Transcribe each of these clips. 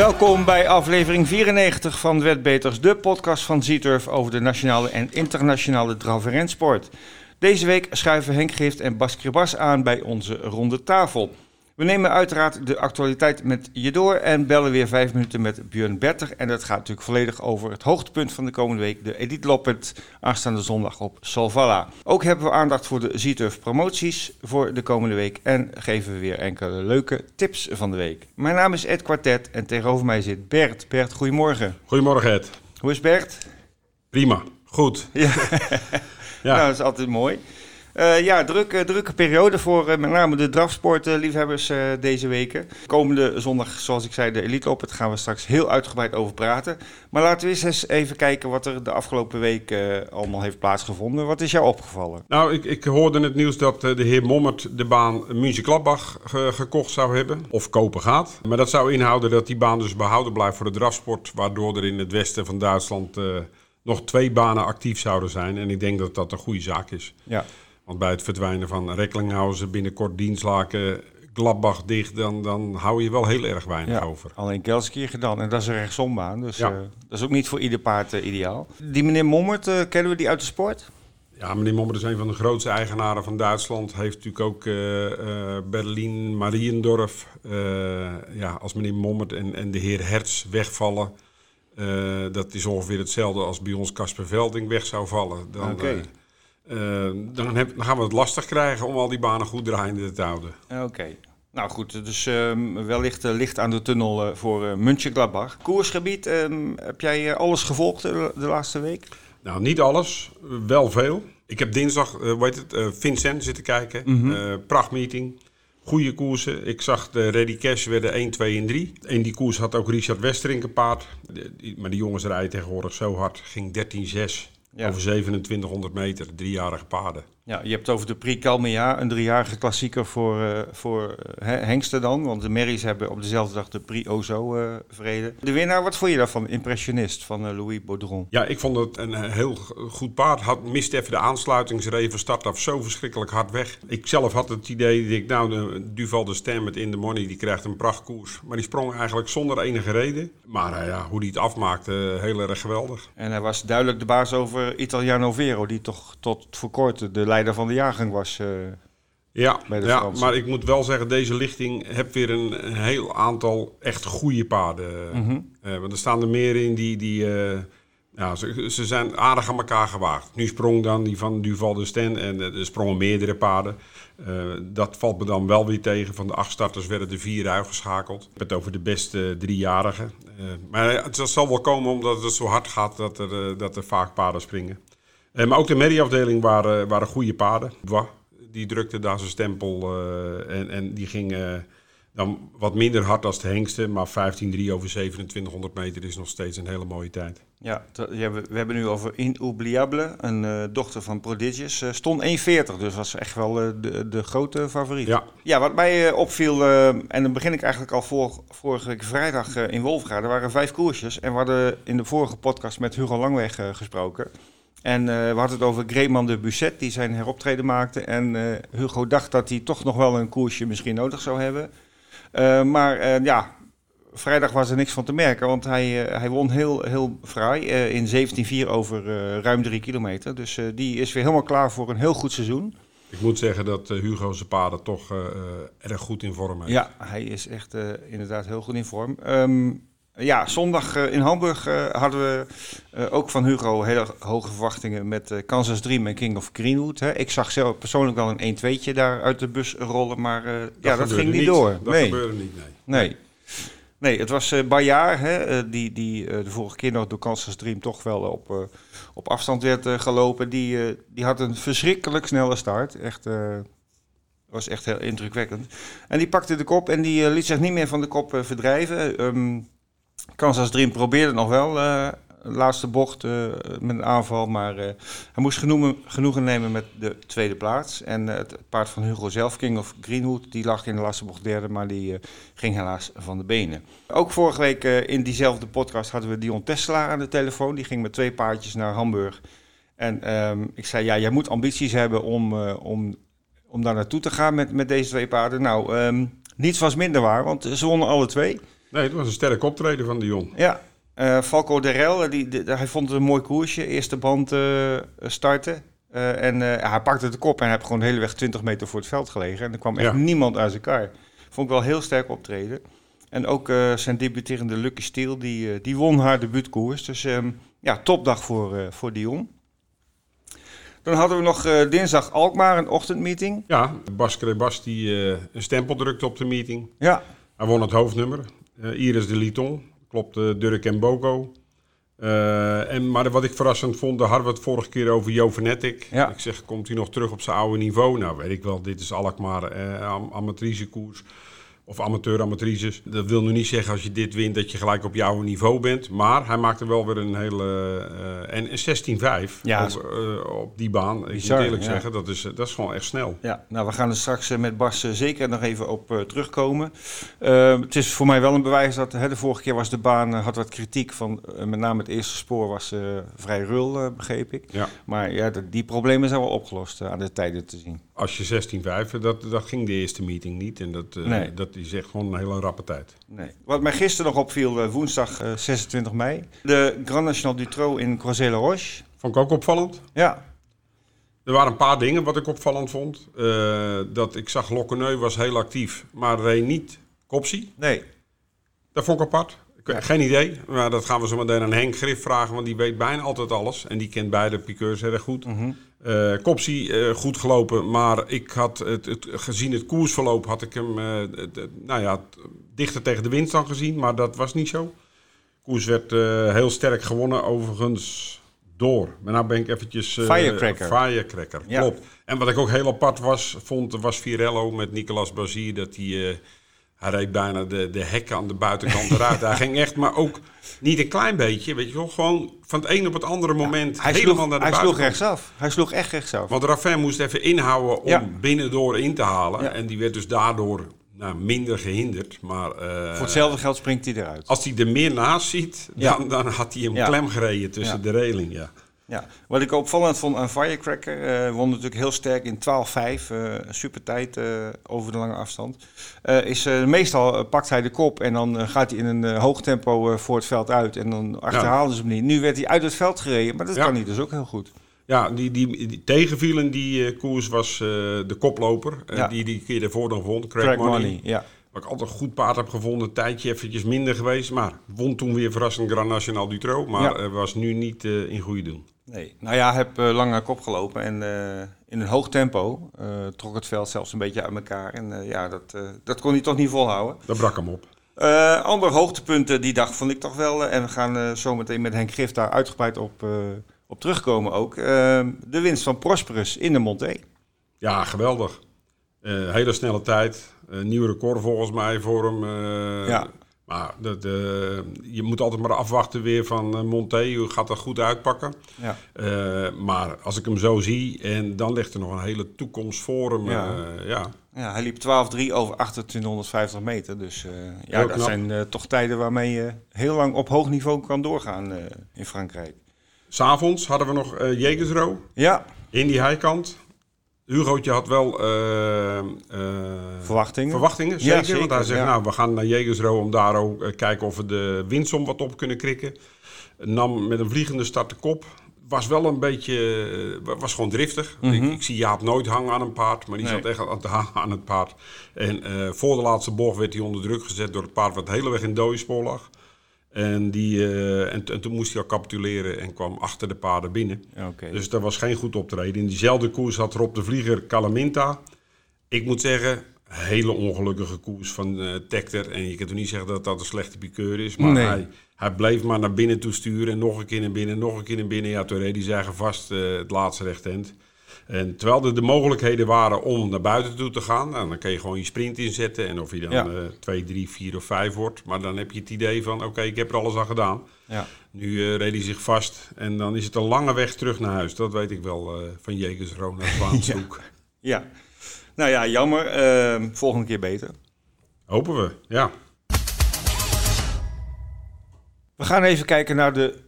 Welkom bij aflevering 94 van Wetbeters, de podcast van Z-Turf over de nationale en internationale draf- en rensport. Deze week schuiven Henk Gift en Bas Kribas aan bij onze ronde tafel. We nemen uiteraard de actualiteit met je door en bellen weer vijf minuten met Björn Berter. En dat gaat natuurlijk volledig over het hoogtepunt van de komende week, de Elite Loppet, aanstaande zondag op Solvalla. Ook hebben we aandacht voor de Z-Turf promoties voor de komende week en geven we weer enkele leuke tips van de week. Mijn naam is Ed Quartet en tegenover mij zit Bert. Bert, goedemorgen. Goedemorgen Ed. Hoe is Bert? Prima, goed. Ja, Ja. nou, dat is altijd mooi. Eh, ja, drukke, drukke periode voor eh, met name de drafsportliefhebbers eh deze weken. Komende zondag, zoals ik zei, de Elite op. Daar gaan we straks heel uitgebreid over praten. Maar laten we eens even kijken wat er de afgelopen week eh, allemaal heeft plaatsgevonden. Wat is jou opgevallen? Nou, ik, ik hoorde in het nieuws dat eh, de heer Mommert de baan München-Gladbach ge- gekocht zou hebben. Of kopen gaat. Maar dat zou inhouden dat die baan dus behouden blijft voor de drafsport. Waardoor er in het westen van Duitsland eh, nog twee banen actief zouden zijn. En ik denk dat dat een goede zaak is. Ja, Want bij het verdwijnen van Recklinghausen, binnenkort Dienstlaken, Gladbach dicht, dan, dan hou je wel heel erg weinig ja. over. alleen Kelskier gedaan en dat is een rechtsombaan. Dus Ja. eh, dat is ook niet voor ieder paard eh, ideaal. Die meneer Mommert, eh, kennen we die uit de sport? Ja, meneer Mommert is een van de grootste eigenaren van Duitsland. Heeft natuurlijk ook Berlin, Mariendorf. Ja, als meneer Mommert en, en de heer Hertz wegvallen... dat is ongeveer hetzelfde als bij ons Casper Velding weg zou vallen. Dan, Oké. Eh, dan, heb- dan gaan we het lastig krijgen om al die banen goed draaiende te houden. Oké. Nou goed, dus ehm, wellicht eh, licht aan de tunnel eh, voor eh München-Gladbach. Koersgebied, ehm, heb jij alles gevolgd de, de laatste week? Nou, niet alles, wel veel. Ik heb dinsdag, heet het, Vincent zitten kijken. Eh, prachtmeeting. Goede koersen. Ik zag de Ready Cash werden 1, 2 en 3. In die koers had ook Richard Westerink een paard. De- die- maar die jongens rijden tegenwoordig zo hard. Ging 13-6 Over 2700 meter. Driejarige paarden. Ja, je hebt het over de Prix Calmea, een driejarige klassieker voor, eh, voor eh, he- hengsten dan. Want de Merries hebben op dezelfde dag de Prix Ozo eh verreden. De winnaar, wat vond je daarvan? Impressionist van Louis Baudron. Ja, ik vond het een heel goed paard. Had, miste even de aansluitingsreven, start af zo verschrikkelijk hard weg. Ik zelf had het idee, dat ik, nou, de Duval de Stem met In the Money, die krijgt een prachtkoers. Maar die sprong eigenlijk zonder enige reden. Maar ja, hoe die het afmaakte, heel erg geweldig. En hij was duidelijk de baas over Italiano Vero, die toch tot voor kort de leider van de jaargang was. eh. Ja, Bij de ja Fransen. maar ik moet wel zeggen, deze lichting heeft weer een, een heel aantal echt goede paarden. Mhm. Eh, want er staan er meer in die, die eh, ja, ze, ze zijn aardig aan elkaar gewaagd. Nu sprong dan die van Duval de Sten en er sprongen meerdere paarden. Dat valt me dan wel weer tegen. Van de acht starters werden er vier uitgeschakeld. Ik heb het over de beste driejarigen. Maar het zal wel komen omdat het zo hard gaat dat er, dat er vaak paarden springen. Eh, maar ook de medieafdeling waren, waren goede. Bois, die drukte daar zijn stempel eh, en, en die ging eh, dan wat minder hard als de hengste. Maar 15-3 over 2700 meter is nog steeds een hele mooie tijd. Ja, we, hebben nu over Inoubliable, een dochter van Prodigious. stond 1,40, dus was echt wel de, de grote favoriet. Ja, Ja, wat mij opviel, en dan begin ik eigenlijk al voor, vorige week vrijdag in Wolfgaard. Er waren vijf koersjes en we hadden in de vorige podcast met Hugo Langweg gesproken. En eh, we hadden het over Greeman de Busset, die zijn heroptreden maakte. En eh, Hugo dacht dat hij toch nog wel een koersje misschien nodig zou hebben. Eh, maar ja, vrijdag was er niks van te merken, want hij, hij won heel, heel fraai in 17-4 over ruim drie kilometer. Dus die is weer helemaal klaar voor een heel goed seizoen. ik moet zeggen dat Hugo zijn paarden toch erg goed in vorm heeft. Ja, hij is echt inderdaad heel goed in vorm. Ehm, ja, zondag eh, in Hamburg eh, hadden we eh, ook van Hugo hele hoge verwachtingen met Kansas Dream en King of Greenwood. Ik zag zelf persoonlijk wel een 1-2'tje daar uit de bus rollen, maar eh, ja, dat ging niet door. Dat nee. gebeurde niet, nee. Nee. Nee, het was Bayard, hè, die, die de vorige keer nog door Kansas Dream toch wel op, op afstand werd gelopen. Die, die had een verschrikkelijk snelle start. Echt, was echt heel indrukwekkend. En die pakte de kop en die liet zich niet meer van de kop verdrijven. Ehm, Kansas Dream probeerde nog wel eh, de laatste bocht eh, met een aanval, maar eh, hij moest genoegen, nemen met de tweede plaats. En eh, het paard van Hugo zelf, King of Greenwood, die lag in de laatste bocht derde, maar die eh, ging helaas van de benen. Ook vorige week eh, in diezelfde podcast hadden we Dion Tesla aan de telefoon. Die ging met twee paardjes naar Hamburg. En ehm, ik zei, ja, jij moet ambities hebben om, eh, om, om daar naartoe te gaan met, met deze twee paarden. Nou, ehm, niets was minder waar, want ze wonnen alle twee. Nee, het was een sterk optreden van Dion. Ja, eh Falco de Rel, die, die- hij vond het een mooi koersje. Eerste band eh, starten. Eh, en hij pakte de kop en hij heeft gewoon de hele weg 20 meter voor het veld gelegen. En er kwam echt Ja. niemand uit zijn kar. Vond ik wel heel sterk optreden. En ook zijn debuterende Lucky Steel, die, die won haar debuutkoers. Dus ehm, ja, topdag voor, voor Dion. Dan hadden we nog dinsdag Alkmaar, een ochtendmeeting. Ja, Bas Krebas die een stempel drukte op de meeting. Ja, Hij won het hoofdnummer. Eh, Iris de Liton. Klopt eh, Dirk en Boko. Eh, en, maar wat ik verrassend vond, daar hadden we het vorige keer over Jo Vanetic. Ja. Ik zeg, komt hij nog terug op zijn oude niveau? Nou, weet ik wel, dit is Alkmaar amatricekoers. Of amateur-amatrices. Dat wil nu niet zeggen als je dit wint dat je gelijk op jouw niveau bent. Maar hij maakte wel weer een hele... eh, en een 16-5 Ja, op, eh, op die baan. Ik Bizar, moet eerlijk ja. zeggen, dat is, dat is gewoon echt snel. Ja, nou we gaan er straks eh, met Bas eh, zeker nog even op eh, terugkomen. Eh, het is voor mij wel een bewijs dat hè, de vorige keer was de baan, eh, had wat kritiek van, eh, met name het eerste spoor was eh, vrij rul, eh, begreep ik. Ja. Maar ja, de- die problemen zijn wel opgelost eh, aan de tijden te zien. Als je 16-5, dat, dat ging de eerste meeting niet. En dat, eh, Nee. dat is echt gewoon een hele rappe tijd. Nee. Wat mij gisteren nog opviel, eh, woensdag eh, 26 mei, de Grand National du Trot in Croisé-la-Roche. Vond ik ook opvallend. Ja, Er waren een paar dingen wat ik opvallend vond. Eh, dat ik zag Lokkeneu was heel actief, maar reed niet Kopsie. nee. Dat vond ik apart. Ja. Geen idee. Maar dat gaan we zo meteen aan Henk Grif vragen, want die weet bijna altijd alles. En die kent beide piqueurs erg goed. Mhm. Eh Kopsie eh, goed gelopen, maar ik had het, het, gezien het koersverloop had ik hem eh, het- nou ja, dichter tegen de wind dan gezien, maar dat was niet zo. Koers werd heel sterk gewonnen, overigens door. Maar nou ben ik eventjes... Firecracker. Firecracker, Ja. klopt. En wat ik ook heel apart was, vond, was Virello met Nicolas Bazier, dat hij... hij reed bijna de, de hekken aan de buitenkant eruit. hij ging echt, maar ook niet een klein beetje, weet je wel. Gewoon van het een op het andere moment Hij, helemaal sloeg, naar de hij sloeg buitenkant. rechtsaf. Hij sloeg echt rechtsaf. Want Raffin moest even inhouden om Ja. binnendoor in te halen. Ja. En die werd dus daardoor nou, minder gehinderd. Maar eh, Voor hetzelfde geld springt hij eruit. als hij er meer naast ziet, dan, dan had hij hem klem gereden tussen de reling. Ja. Ja, wat ik opvallend vond aan Firecracker, eh won natuurlijk heel sterk in 12-5, eh, een super tijd eh, over de lange afstand. Eh, is, eh, meestal eh, pakt hij de kop en dan eh, gaat hij in een eh, hoog tempo eh, voor het veld uit en dan achterhalen ze hem niet. Nu werd hij uit het veld gereden, maar dat kan hij dus ook heel goed. Ja, die, die, die tegenvielen die eh, koers was eh, de koploper. eh. Die die keer ervoor dan won, Craig, Craig Money. Money, ja. Wat ik altijd een goed paard heb gevonden. Een tijdje eventjes minder geweest. Maar won toen weer verrassend Grand National Dutroux. Maar Ja. eh, was nu niet eh, in goede doen. Nee, nou ja, heb eh, lang naar kop gelopen en eh, in een hoog tempo eh, trok het veld zelfs een beetje uit elkaar. En ja, dat, dat kon hij toch niet volhouden. Dat brak hem op. Eh ander hoogtepunten die dag vond ik toch wel, en we gaan zo meteen met Henk Grif daar uitgebreid op, op terugkomen ook. de winst van Prosperus in de Monté. Ja, geweldig. Hele snelle tijd. Nieuw record volgens mij voor hem. Ja. Maar dat, eh, je moet altijd maar afwachten weer van eh, Monté. Hoe gaat dat goed uitpakken? Ja. Eh, maar als ik hem zo zie, en dan ligt er nog een hele toekomst voor hem. Ja. ja. Ja, hij liep 12-3 over 2850 meter. Dus ja, Heel dat knap. zijn toch tijden waarmee je heel lang op hoog niveau kan doorgaan in Frankrijk. S'avonds hadden we nog Jegersro Ja, in die heikant. Hugootje had wel eh, eh, verwachtingen. verwachtingen, Ja, zeker. Want hij zegt, ja. nou, we gaan naar Jegersro om daar ook eh, kijken of we de winstsom wat op kunnen krikken. Nam met een vliegende start de kop. Was wel een beetje, was gewoon driftig. ik, ik zie Jaap nooit hangen aan een paard, maar die Nee. zat echt aan, te hangen aan het paard. En eh, voor de laatste bocht werd hij onder druk gezet door het paard wat de hele weg in dode spoor lag. En, die, eh, en, en toen moest hij al capituleren en kwam achter de paarden binnen. Dus dat was geen goed optreden. In diezelfde koers had Rob de Vlieger Calaminta. Ik moet zeggen, hele ongelukkige koers van eh Tector. En je kunt toch niet zeggen dat dat een slechte piqueur is. Maar Nee. hij, hij bleef maar naar binnen toe sturen. En nog een keer naar binnen, nog een keer naar binnen. Ja, toen reed hij zeggen vast eh, het laatste rechthand. En terwijl er de mogelijkheden waren om naar buiten toe te gaan, nou, dan kun je gewoon je sprint inzetten. En of je dan Ja. eh 2, 3, 4 of 5 wordt. Maar dan heb je het idee van: oké, ik heb er alles aan gedaan. ja. Nu eh, reed hij zich vast en dan is het een lange weg terug naar huis. Dat weet ik wel eh, van Jegersro naar Zwaanshoek. ja. Nou ja, jammer. Eh, volgende keer beter. Hopen we, ja. We gaan even kijken naar de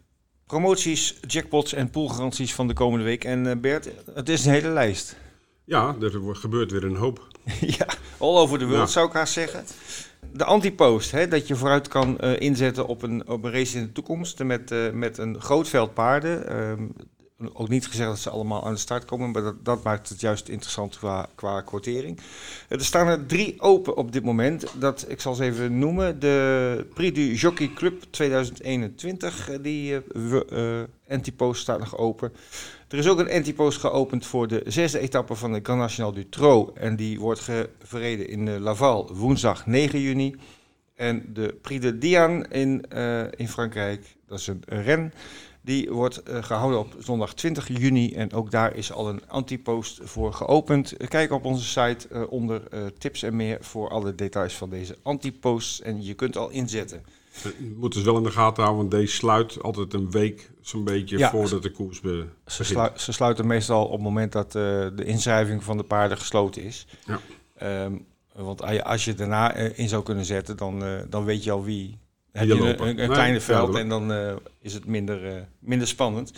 promoties, jackpots en poolgaranties van de komende week. En eh, Bert, het is een hele lijst. Ja, er gebeurt weer een hoop. ja, all over the world Ja. zou ik haast zeggen. De antipost, hè, dat je vooruit kan uh, inzetten op een, op een race in de toekomst met, uh, met een groot veld paarden. Um, ook niet gezegd dat ze allemaal aan de start komen, maar dat, dat maakt het juist interessant qua, qua quotering. Er staan er drie open op dit moment. Dat, ik zal ze even noemen. De Prix du Jockey Club 2021, die uh, Antipost staat nog open. Er is ook een Antipost geopend voor de zesde etappe van de Grand National du Trot. En die wordt verreden in Laval woensdag 9 juni. En de Prix de Diane in, in Frankrijk, dat is een ren. Die wordt uh, gehouden op zondag 20 juni en ook daar is al een antipost voor geopend. Kijk op onze site uh, onder uh, tips en meer voor alle details van deze antiposts en je kunt al inzetten. Je moet dus wel in de gaten houden, want deze sluit altijd een week zo'n beetje ja, voordat de koers be ze, ze, sluiten meestal op het moment dat de inschrijving van de paarden gesloten is. Ja. Um, want als je daarna in zou kunnen zetten, dan, dan weet je al wie heb je, een, een, een kleine veld en dan uh, is het minder, uh, minder spannend.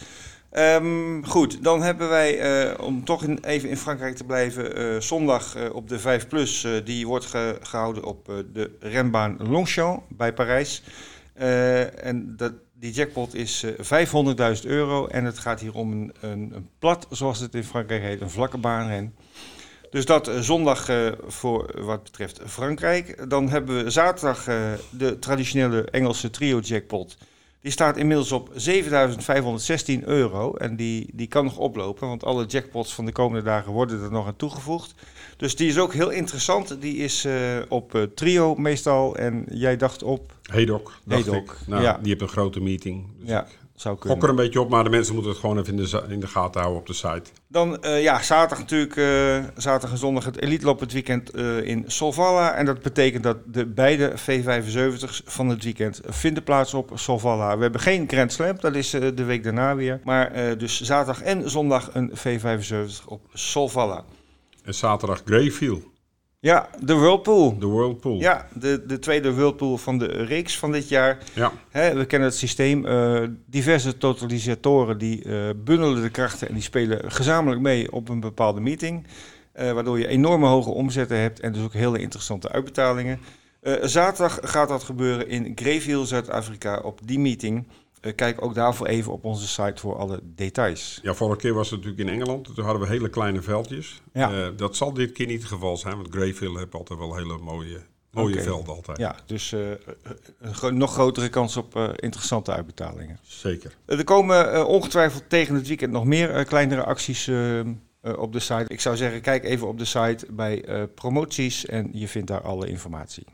Um, goed, dan hebben wij, uh, om toch in, even in Frankrijk te blijven, zondag op de 5 Plus. die wordt ge gehouden op de renbaan Longchamp bij Parijs. en dat, die jackpot is 500.000 euro. En het gaat hier om een, een, een, plat, zoals het in Frankrijk heet, een vlakke baanren. Dus dat uh, zondag uh, voor wat betreft Frankrijk. Dan hebben we zaterdag uh, de traditionele Engelse trio jackpot. Die staat inmiddels op 7.516 euro. En die, die kan nog oplopen, want alle jackpots van de komende dagen worden er nog aan toegevoegd. Dus die is ook heel interessant. Die is op trio meestal. En jij dacht op... Hedok, dacht Hedok. ik. Nou, ja. Die heeft een grote meeting. Dus ja. Zou kunnen. Gok er een beetje op, maar de mensen moeten het gewoon even in de, in de gaten houden op de site. Dan, uh, ja, zaterdag natuurlijk, uh, zaterdag en zondag het Elite Lop het weekend uh, in Solvalla. En dat betekent dat de beide V75's van het weekend vinden plaats op Solvalla. We hebben geen Grand Slam, dat is de week daarna weer. Maar dus zaterdag en zondag een V75 op Solvalla. En zaterdag Greyfield. Ja, de Whirlpool. De Whirlpool. Ja, de, de tweede Whirlpool van de reeks van dit jaar. Ja. we kennen het systeem. Uh, diverse totalisatoren die uh, bundelen de krachten en die spelen gezamenlijk mee op een bepaalde meeting. Uh, waardoor je enorme hoge omzetten hebt en dus ook hele interessante uitbetalingen. zaterdag gaat dat gebeuren in Greyville, Zuid-Afrika, op die meeting. Eh, kijk ook daarvoor even op onze site voor alle details. Ja, vorige keer was het natuurlijk in Engeland. Toen hadden we hele kleine veldjes. Ja. Uh, dat zal dit keer niet het geval zijn, want Greyville heeft altijd wel hele mooie, mooie okay. velden altijd. Ja, dus uh, een nog grotere kans op interessante uitbetalingen. Zeker. er komen ongetwijfeld tegen het weekend nog meer kleinere acties op de site. Ik zou zeggen, kijk even op de site bij promoties en je vindt daar alle informatie.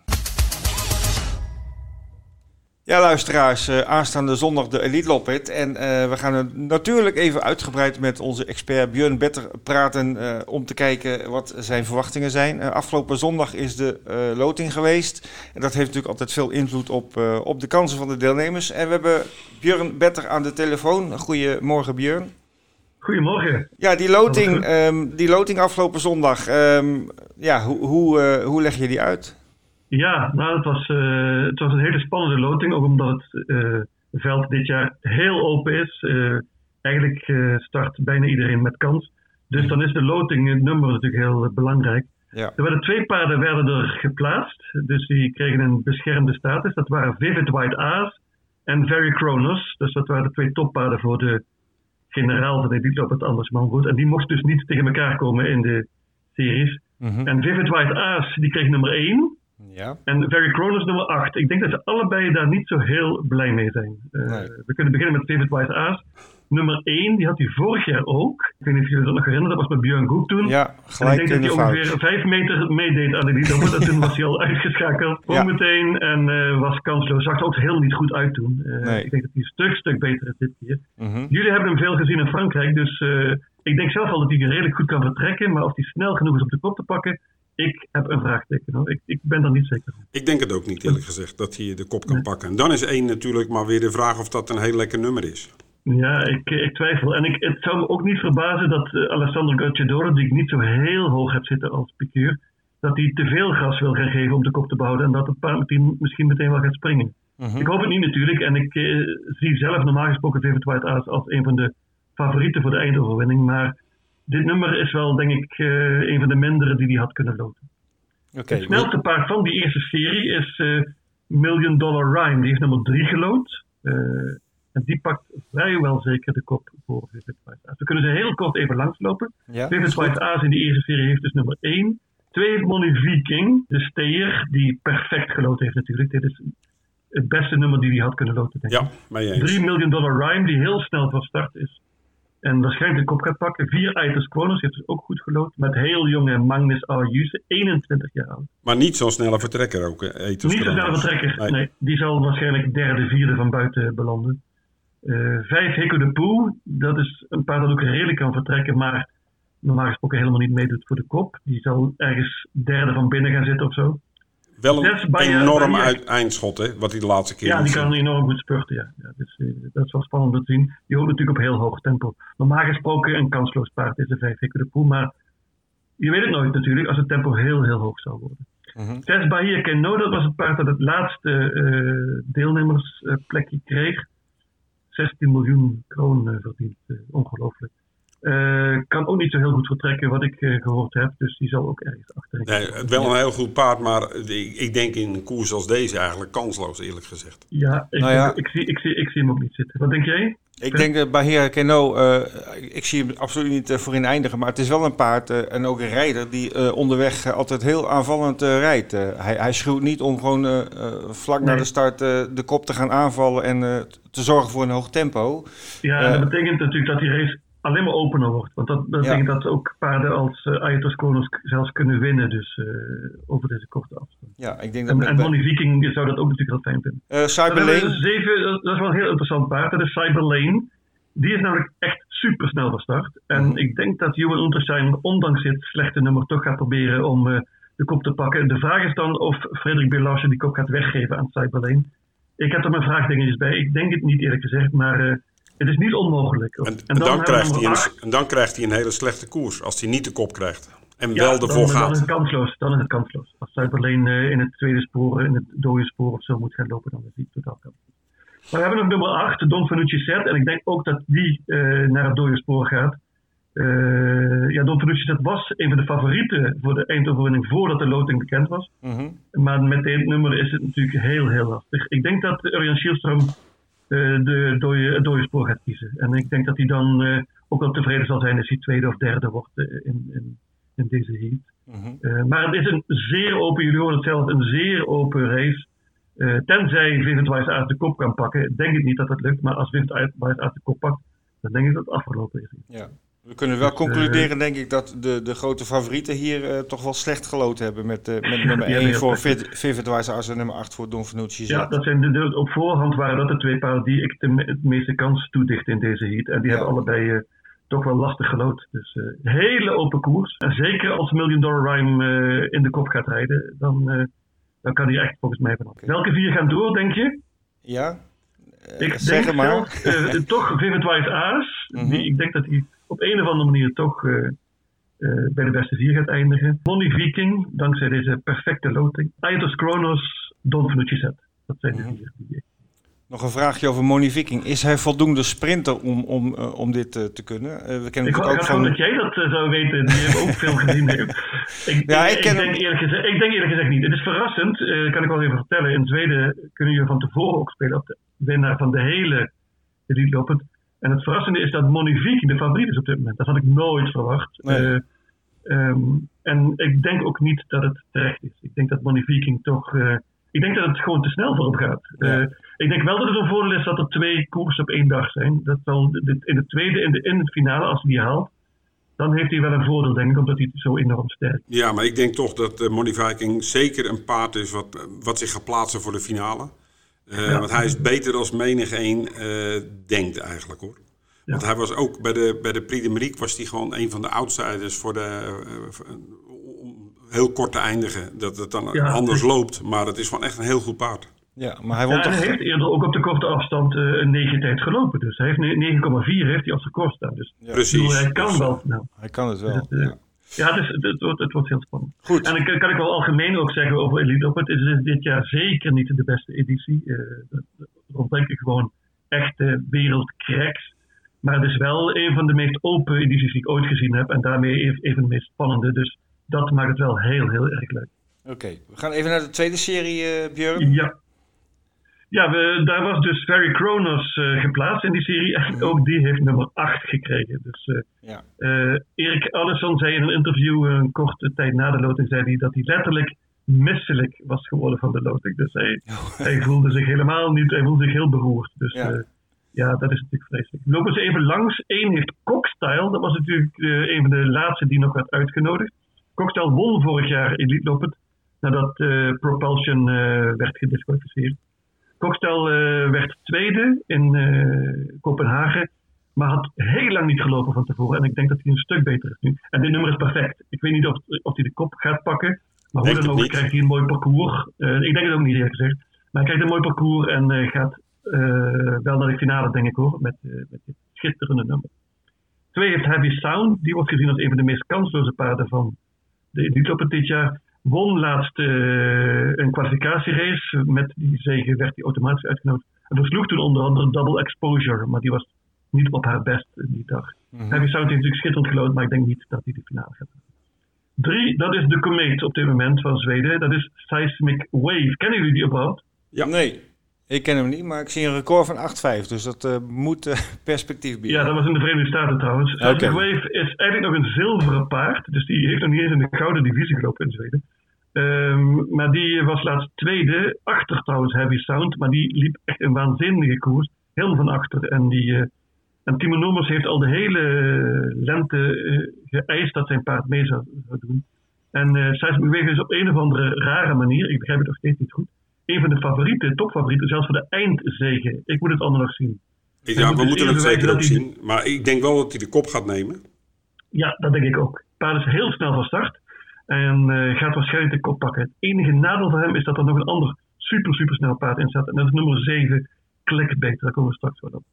Ja, luisteraars, uh, aanstaande zondag de Elite Loppet. En uh, we gaan natuurlijk even uitgebreid met onze expert Björn Better praten uh, om te kijken wat zijn verwachtingen zijn. afgelopen zondag is de loting geweest. En dat heeft natuurlijk altijd veel invloed op, op de kansen van de deelnemers. En we hebben Björn Better aan de telefoon. Goedemorgen Björn. Goedemorgen. Ja, die loting, um, die loting afgelopen zondag, um, ja, hoe, hoe, hoe leg je die uit? Ja, nou, het was, uh, het was een hele spannende loting. Ook omdat het uh, veld dit jaar heel open is. Uh, eigenlijk start bijna iedereen met kans. Dus dan is de loting, het nummer natuurlijk heel belangrijk. Ja. Er werden twee paarden werden er geplaatst. Dus die kregen een beschermde status. Dat waren Vivid White Aas en Very Kronos. Dus dat waren de twee toppaarden voor de generaal van de op het Andersman En die mochten dus niet tegen elkaar komen in de series. -hmm. En Vivid White Aas, die kreeg nummer 1. Ja. En Very Cronus nummer 8. Ik denk dat ze allebei daar niet zo heel blij mee zijn. Uh, nee. We kunnen beginnen met David White Aas. Nummer 1, die had hij vorig jaar ook. Ik weet niet of jullie dat nog herinneren, dat was met Björn Goek toen. Ja, gelijk en ik denk dat hij ongeveer 5 meter meedeed aan de lied. toen was hij al uitgeschakeld. Ja. meteen en uh, was kansloos. Zag er ook heel niet goed uit toen. Uh, nee. Ik denk dat hij een stuk, stuk beter is dit keer. Mm -hmm. Jullie hebben hem veel gezien in Frankrijk, dus ik denk zelf al dat hij redelijk goed kan vertrekken. Maar of hij snel genoeg is om de kop te pakken, ik heb een vraagteken. Hoor. Ik, ik ben er niet zeker van. Ik denk het ook niet, eerlijk gezegd, dat hij de kop kan nee. pakken. En dan is één natuurlijk maar weer de vraag of dat een heel lekker nummer is. Ja, ik, ik twijfel. En ik, het zou me ook niet verbazen dat uh, Alessandro Gocciadoro, die ik niet zo heel hoog heb zitten als piqueur, dat hij te veel gas wil gaan geven om de kop te behouden en dat het paard misschien meteen wel gaat springen. -hmm. Ik hoop het niet natuurlijk en ik uh, zie zelf normaal gesproken David White Aas als een van de favorieten voor de eindoverwinning, maar dit nummer is wel, denk ik, uh, een van de mindere die hij had kunnen loten. Het snelste paard van die eerste serie is eh, Million Dollar Rhyme. Die heeft nummer 3 gelood. Eh, en die pakt vrijwel zeker de kop voor Vivid White Aas. We kunnen ze heel kort even langslopen. Ja, Vivid White Aas in die eerste serie heeft dus nummer 1. Twee heeft Money Viking, de steer, die perfect gelood heeft natuurlijk. Dit is het beste nummer die hij had kunnen loten, denk ik. Ja, mee eens. 3 miljoen dollar Rhyme, die heel snel van start is. En waarschijnlijk de kop gaat pakken. Vier Eiters Kronos heeft dus ook goed gelood. Met heel jonge Magnus Arjuse, 21 jaar oud. Maar niet zo'n snelle vertrekker ook, Niet zo snel Kronos. vertrekker. Nee. Nee. die zal waarschijnlijk derde, vierde van buiten belanden. Eh, vijf Heko de Poe, dat is een paard dat ook redelijk kan vertrekken, maar normaal gesproken helemaal niet meedoet voor de kop. Die zal ergens derde van binnen gaan zitten of zo. Wel een enorm bij- uit, eindschot, hè, wat hij de laatste keer Ja, die kan enorm goed spurten, ja. ja dus, eh, dat is wel spannend om te zien. Die hoopt natuurlijk op heel hoog tempo. Normaal gesproken een kansloos paard is de vijf Heko de Poe, maar je weet het nooit natuurlijk als het tempo heel, heel hoog zou worden. Mhm. Zes Bahia Keno, dat was het paard dat het laatste eh, deelnemersplekje kreeg. 16 miljoen kroon eh, verdiend, ongelooflijk. Eh, kan ook niet zo heel goed vertrekken wat ik eh, gehoord heb, dus die zal ook ergens achterin. Nee, het wel een heel goed paard, maar ik, ik denk in een koers als deze eigenlijk kansloos, eerlijk gezegd. Ja, ik, Nou ja. Ik, zie, ik, zie, ik zie hem ook niet zitten. Wat denk jij? Ik denk dat bij Hera Keno, eh, ik zie hem absoluut niet eh, voorin eindigen. Maar het is wel een paard eh, en ook een rijder die eh, onderweg eh, altijd heel aanvallend eh, rijdt. Eh, hij, hij schuwt niet om gewoon eh, eh, vlak na Nee. de start eh, de kop te gaan aanvallen en eh, te zorgen voor een hoog tempo. Ja, Eh. dat betekent natuurlijk dat die race alleen maar opener wordt. Want dat, dat Ja. betekent dat ook paarden als uh, Kronos zelfs kunnen winnen, dus eh, over deze korte afstand. Ja, ik denk dat En, en Viking zou dat ook natuurlijk heel fijn vinden. eh, Dan Cyber hebben we Lane, zeven, dat dat is wel een heel interessant paard. Dat is Cyber Lane. Die is namelijk echt super snel van start. En Mhm. ik denk dat Johan Unterstein, ondanks dit slechte nummer, toch gaat proberen om de kop te pakken. De vraag is dan of Frederik Belasje die kop gaat weggeven aan Cyber Lane. Ik heb er mijn vraagdingetjes bij. Ik denk het niet eerlijk gezegd, maar het is niet onmogelijk. En, en, dan dan, krijgt hij een, en dan krijgt hij een hele slechte koers, als hij niet de kop krijgt. En Ja, wel dan, ervoor dan is gaat. het kansloos. Dan is het kansloos. Als Cyberlane eh, in het tweede spoor, in het dode spoor of zo moet gaan lopen, dan is die totaal kansloos. Maar we hebben nog nummer 8, Don Fanucci Zet. En ik denk ook dat die eh, naar het dode spoor gaat. Eh, ja, Don Fanucci Zet was een van de favorieten voor de eindoverwinning voordat de loting bekend was. Mhm. Maar met dit nummer is het natuurlijk heel, heel lastig. Ik denk dat Urjan Schielström de dode, dode spoor gaat kiezen. En ik denk dat hij dan eh, ook wel tevreden zal zijn als hij tweede of derde wordt eh, in, in, in deze heat. Mhm. Eh, maar het is een zeer open, jullie horen het zelf, een zeer open race. Eh, tenzij Vivid Wise uit de kop kan pakken, denk ik niet dat het lukt. Maar als Vivid Wise uit de kop pakt, dan denk ik dat het afgelopen is. Ja. We kunnen wel eh, concluderen, denk ik, dat de, de grote favorieten hier eh, toch wel slecht geloot hebben. Met, eh, met nummer Ja, 1 heel voor. Vivid As en nummer 8 voor Don Fanucci. Ja, dat zijn de, de- op voorhand waren dat de twee paarden die ik de, het meeste kans toedicht in deze heat. En die Ja. hebben allebei toch wel lastig gelood. Dus hele open koers. En zeker als Million Dollar Rhyme in de kop gaat rijden, dan, dan kan hij echt volgens mij vanaf. Welke vier gaan door, denk je? Ja? Ik zeg denk maar. zelf, toch Vivid Wise Aas. Mhm. die, ik denk dat hij op een of andere manier toch eh, eh, bij de beste vier gaat eindigen. Bonnie Viking, dankzij deze perfecte loting. Aitos Kronos, Don Fanucci Zet. Dat zijn de Mhm. vier die Nog een vraagje over Moni Viking. Is hij voldoende sprinter om, om, eh, om dit te kunnen? Eh, we kennen Ik ook gewoon dat van... jij dat zou weten, die heeft ook veel gezien. Ik, Ja, ik, ik ken denk eerlijk gezegd, ik denk eerlijk gezegd niet. Het is verrassend, kan ik wel even vertellen. In Zweden kunnen jullie van tevoren ook spelen op de winnaar van de hele elite lopen. En het verrassende is dat Moni Viking de favoriet is op dit moment. Dat had ik nooit verwacht. Nee. Eh, ehm, en ik denk ook niet dat het terecht is. Ik denk dat Moni Viking toch... eh, ik denk dat het gewoon te snel voor hem gaat. Ja. Eh, ik denk wel dat het een voordeel is dat er twee koersen op één dag zijn. Dat zal de- in de tweede, in de, in het finale, als hij die haalt, dan heeft hij wel een voordeel, denk ik, omdat hij zo enorm sterk is. Ja, maar ik denk toch dat uh, Money Viking zeker een paard is wat, wat zich gaat plaatsen voor de finale. Eh, Ja. Want hij is beter als menig een eh, denkt eigenlijk hoor. Ja. Want hij was ook bij de, bij de Prix was hij gewoon een van de outsiders voor de, eh, om heel kort te eindigen. Dat het dan Ja. anders loopt, maar het is gewoon echt een heel goed paard. Ja, maar hij Ja, won en toch... hij heeft eerder ook op de korte afstand eh, een 9 tijd gelopen. Dus hij heeft ne- 9,4 heeft hij als record staan. Dus Ja, Precies. bedoel, hij kan Dus, wel snel. Hij kan het wel. Dus ja. Ja, het, is, het, het wordt, het wordt heel spannend. Goed. En dan kan, kan ik wel algemeen ook zeggen over Elite Loop. Het is dit jaar zeker niet de beste editie. Eh er ontbreken gewoon echte wereldcracks. Maar het is wel een van de meest open edities die ik ooit gezien heb. En daarmee een een van de meest spannende. Dus dat maakt het wel heel, heel erg leuk. Oké, we gaan even naar de tweede serie, uh, Björn. Ja. Ja, we, daar was dus Ferry Kronos uh, geplaatst in die serie. En mhm. ook die heeft nummer 8 gekregen. Dus uh, ja. Erik Allison zei in een interview een korte tijd na de loting... Zei hij dat hij letterlijk misselijk was geworden van de loting. Dus hij, oh. hij voelde zich helemaal niet... Hij voelde zich heel beroerd. Dus ja, ja dat is natuurlijk vreselijk. We lopen ze even langs. Eén heeft Cockstyle. Dat was natuurlijk een van de laatste die nog werd uitgenodigd. Cockstyle won vorig jaar Elite Lopend nadat Propulsion werd gedisqualificeerd. Kokstel uh, werd tweede in Kopenhagen, maar had heel lang niet gelopen van tevoren. En ik denk dat hij een stuk beter is nu. En dit nummer is perfect. Ik weet niet of, of hij de kop gaat pakken, maar hoe dan ook krijgt hij een mooi parcours. ik denk het ook niet eerlijk gezegd. Maar hij krijgt een mooi parcours en gaat wel naar de finale, denk ik hoor, met, met dit schitterende nummer. Twee heeft Heavy Sound. Die wordt gezien als een van de meest kansloze paarden van de Elite dit jaar. Won laatst uh, een kwalificatierace. Met die zegen werd hij automatisch uitgenodigd. En versloeg toen onder andere Double Exposure. Maar die was niet op haar best die dag. Mm -hmm. Heavy Sound heeft natuurlijk schitterend gelood. Maar ik denk niet dat hij de finale gaat Drie, dat is de Comet op dit moment van Zweden. Dat is Seismic Wave. Kennen jullie die überhaupt? Ja. Nee. Ik ken hem niet, maar ik zie een record van 8-5. Dus dat uh, moet uh, perspectief bieden. Ja, dat was in de Verenigde Staten trouwens. Okay. Seismic Wave is eigenlijk nog een zilveren paard. Dus die heeft nog niet eens in de gouden divisie gelopen in Zweden. Um, maar die was laatst tweede, achter trouwens Heavy Sound, maar die liep echt een waanzinnige koers, helemaal van achter. En, die, uh, en Timo Nomers heeft al de hele lente geëist dat zijn paard mee zou, zou doen. En uh, Seismic Wave is op een of andere rare manier, ik begrijp het nog steeds niet goed, een van de favorieten, topfavorieten, zelfs voor de eindzegen. Ik moet het allemaal nog zien. Ja, we moeten het zeker ook zien. Maar ik denk wel dat hij de kop gaat nemen. Ja, dat denk ik ook. Het paard is heel snel van start. En uh, gaat waarschijnlijk de kop pakken. Het enige nadeel voor hem is dat er nog een ander super, super snel paard in staat. En dat is nummer 7, Clickbait. Daar komen we straks wel op.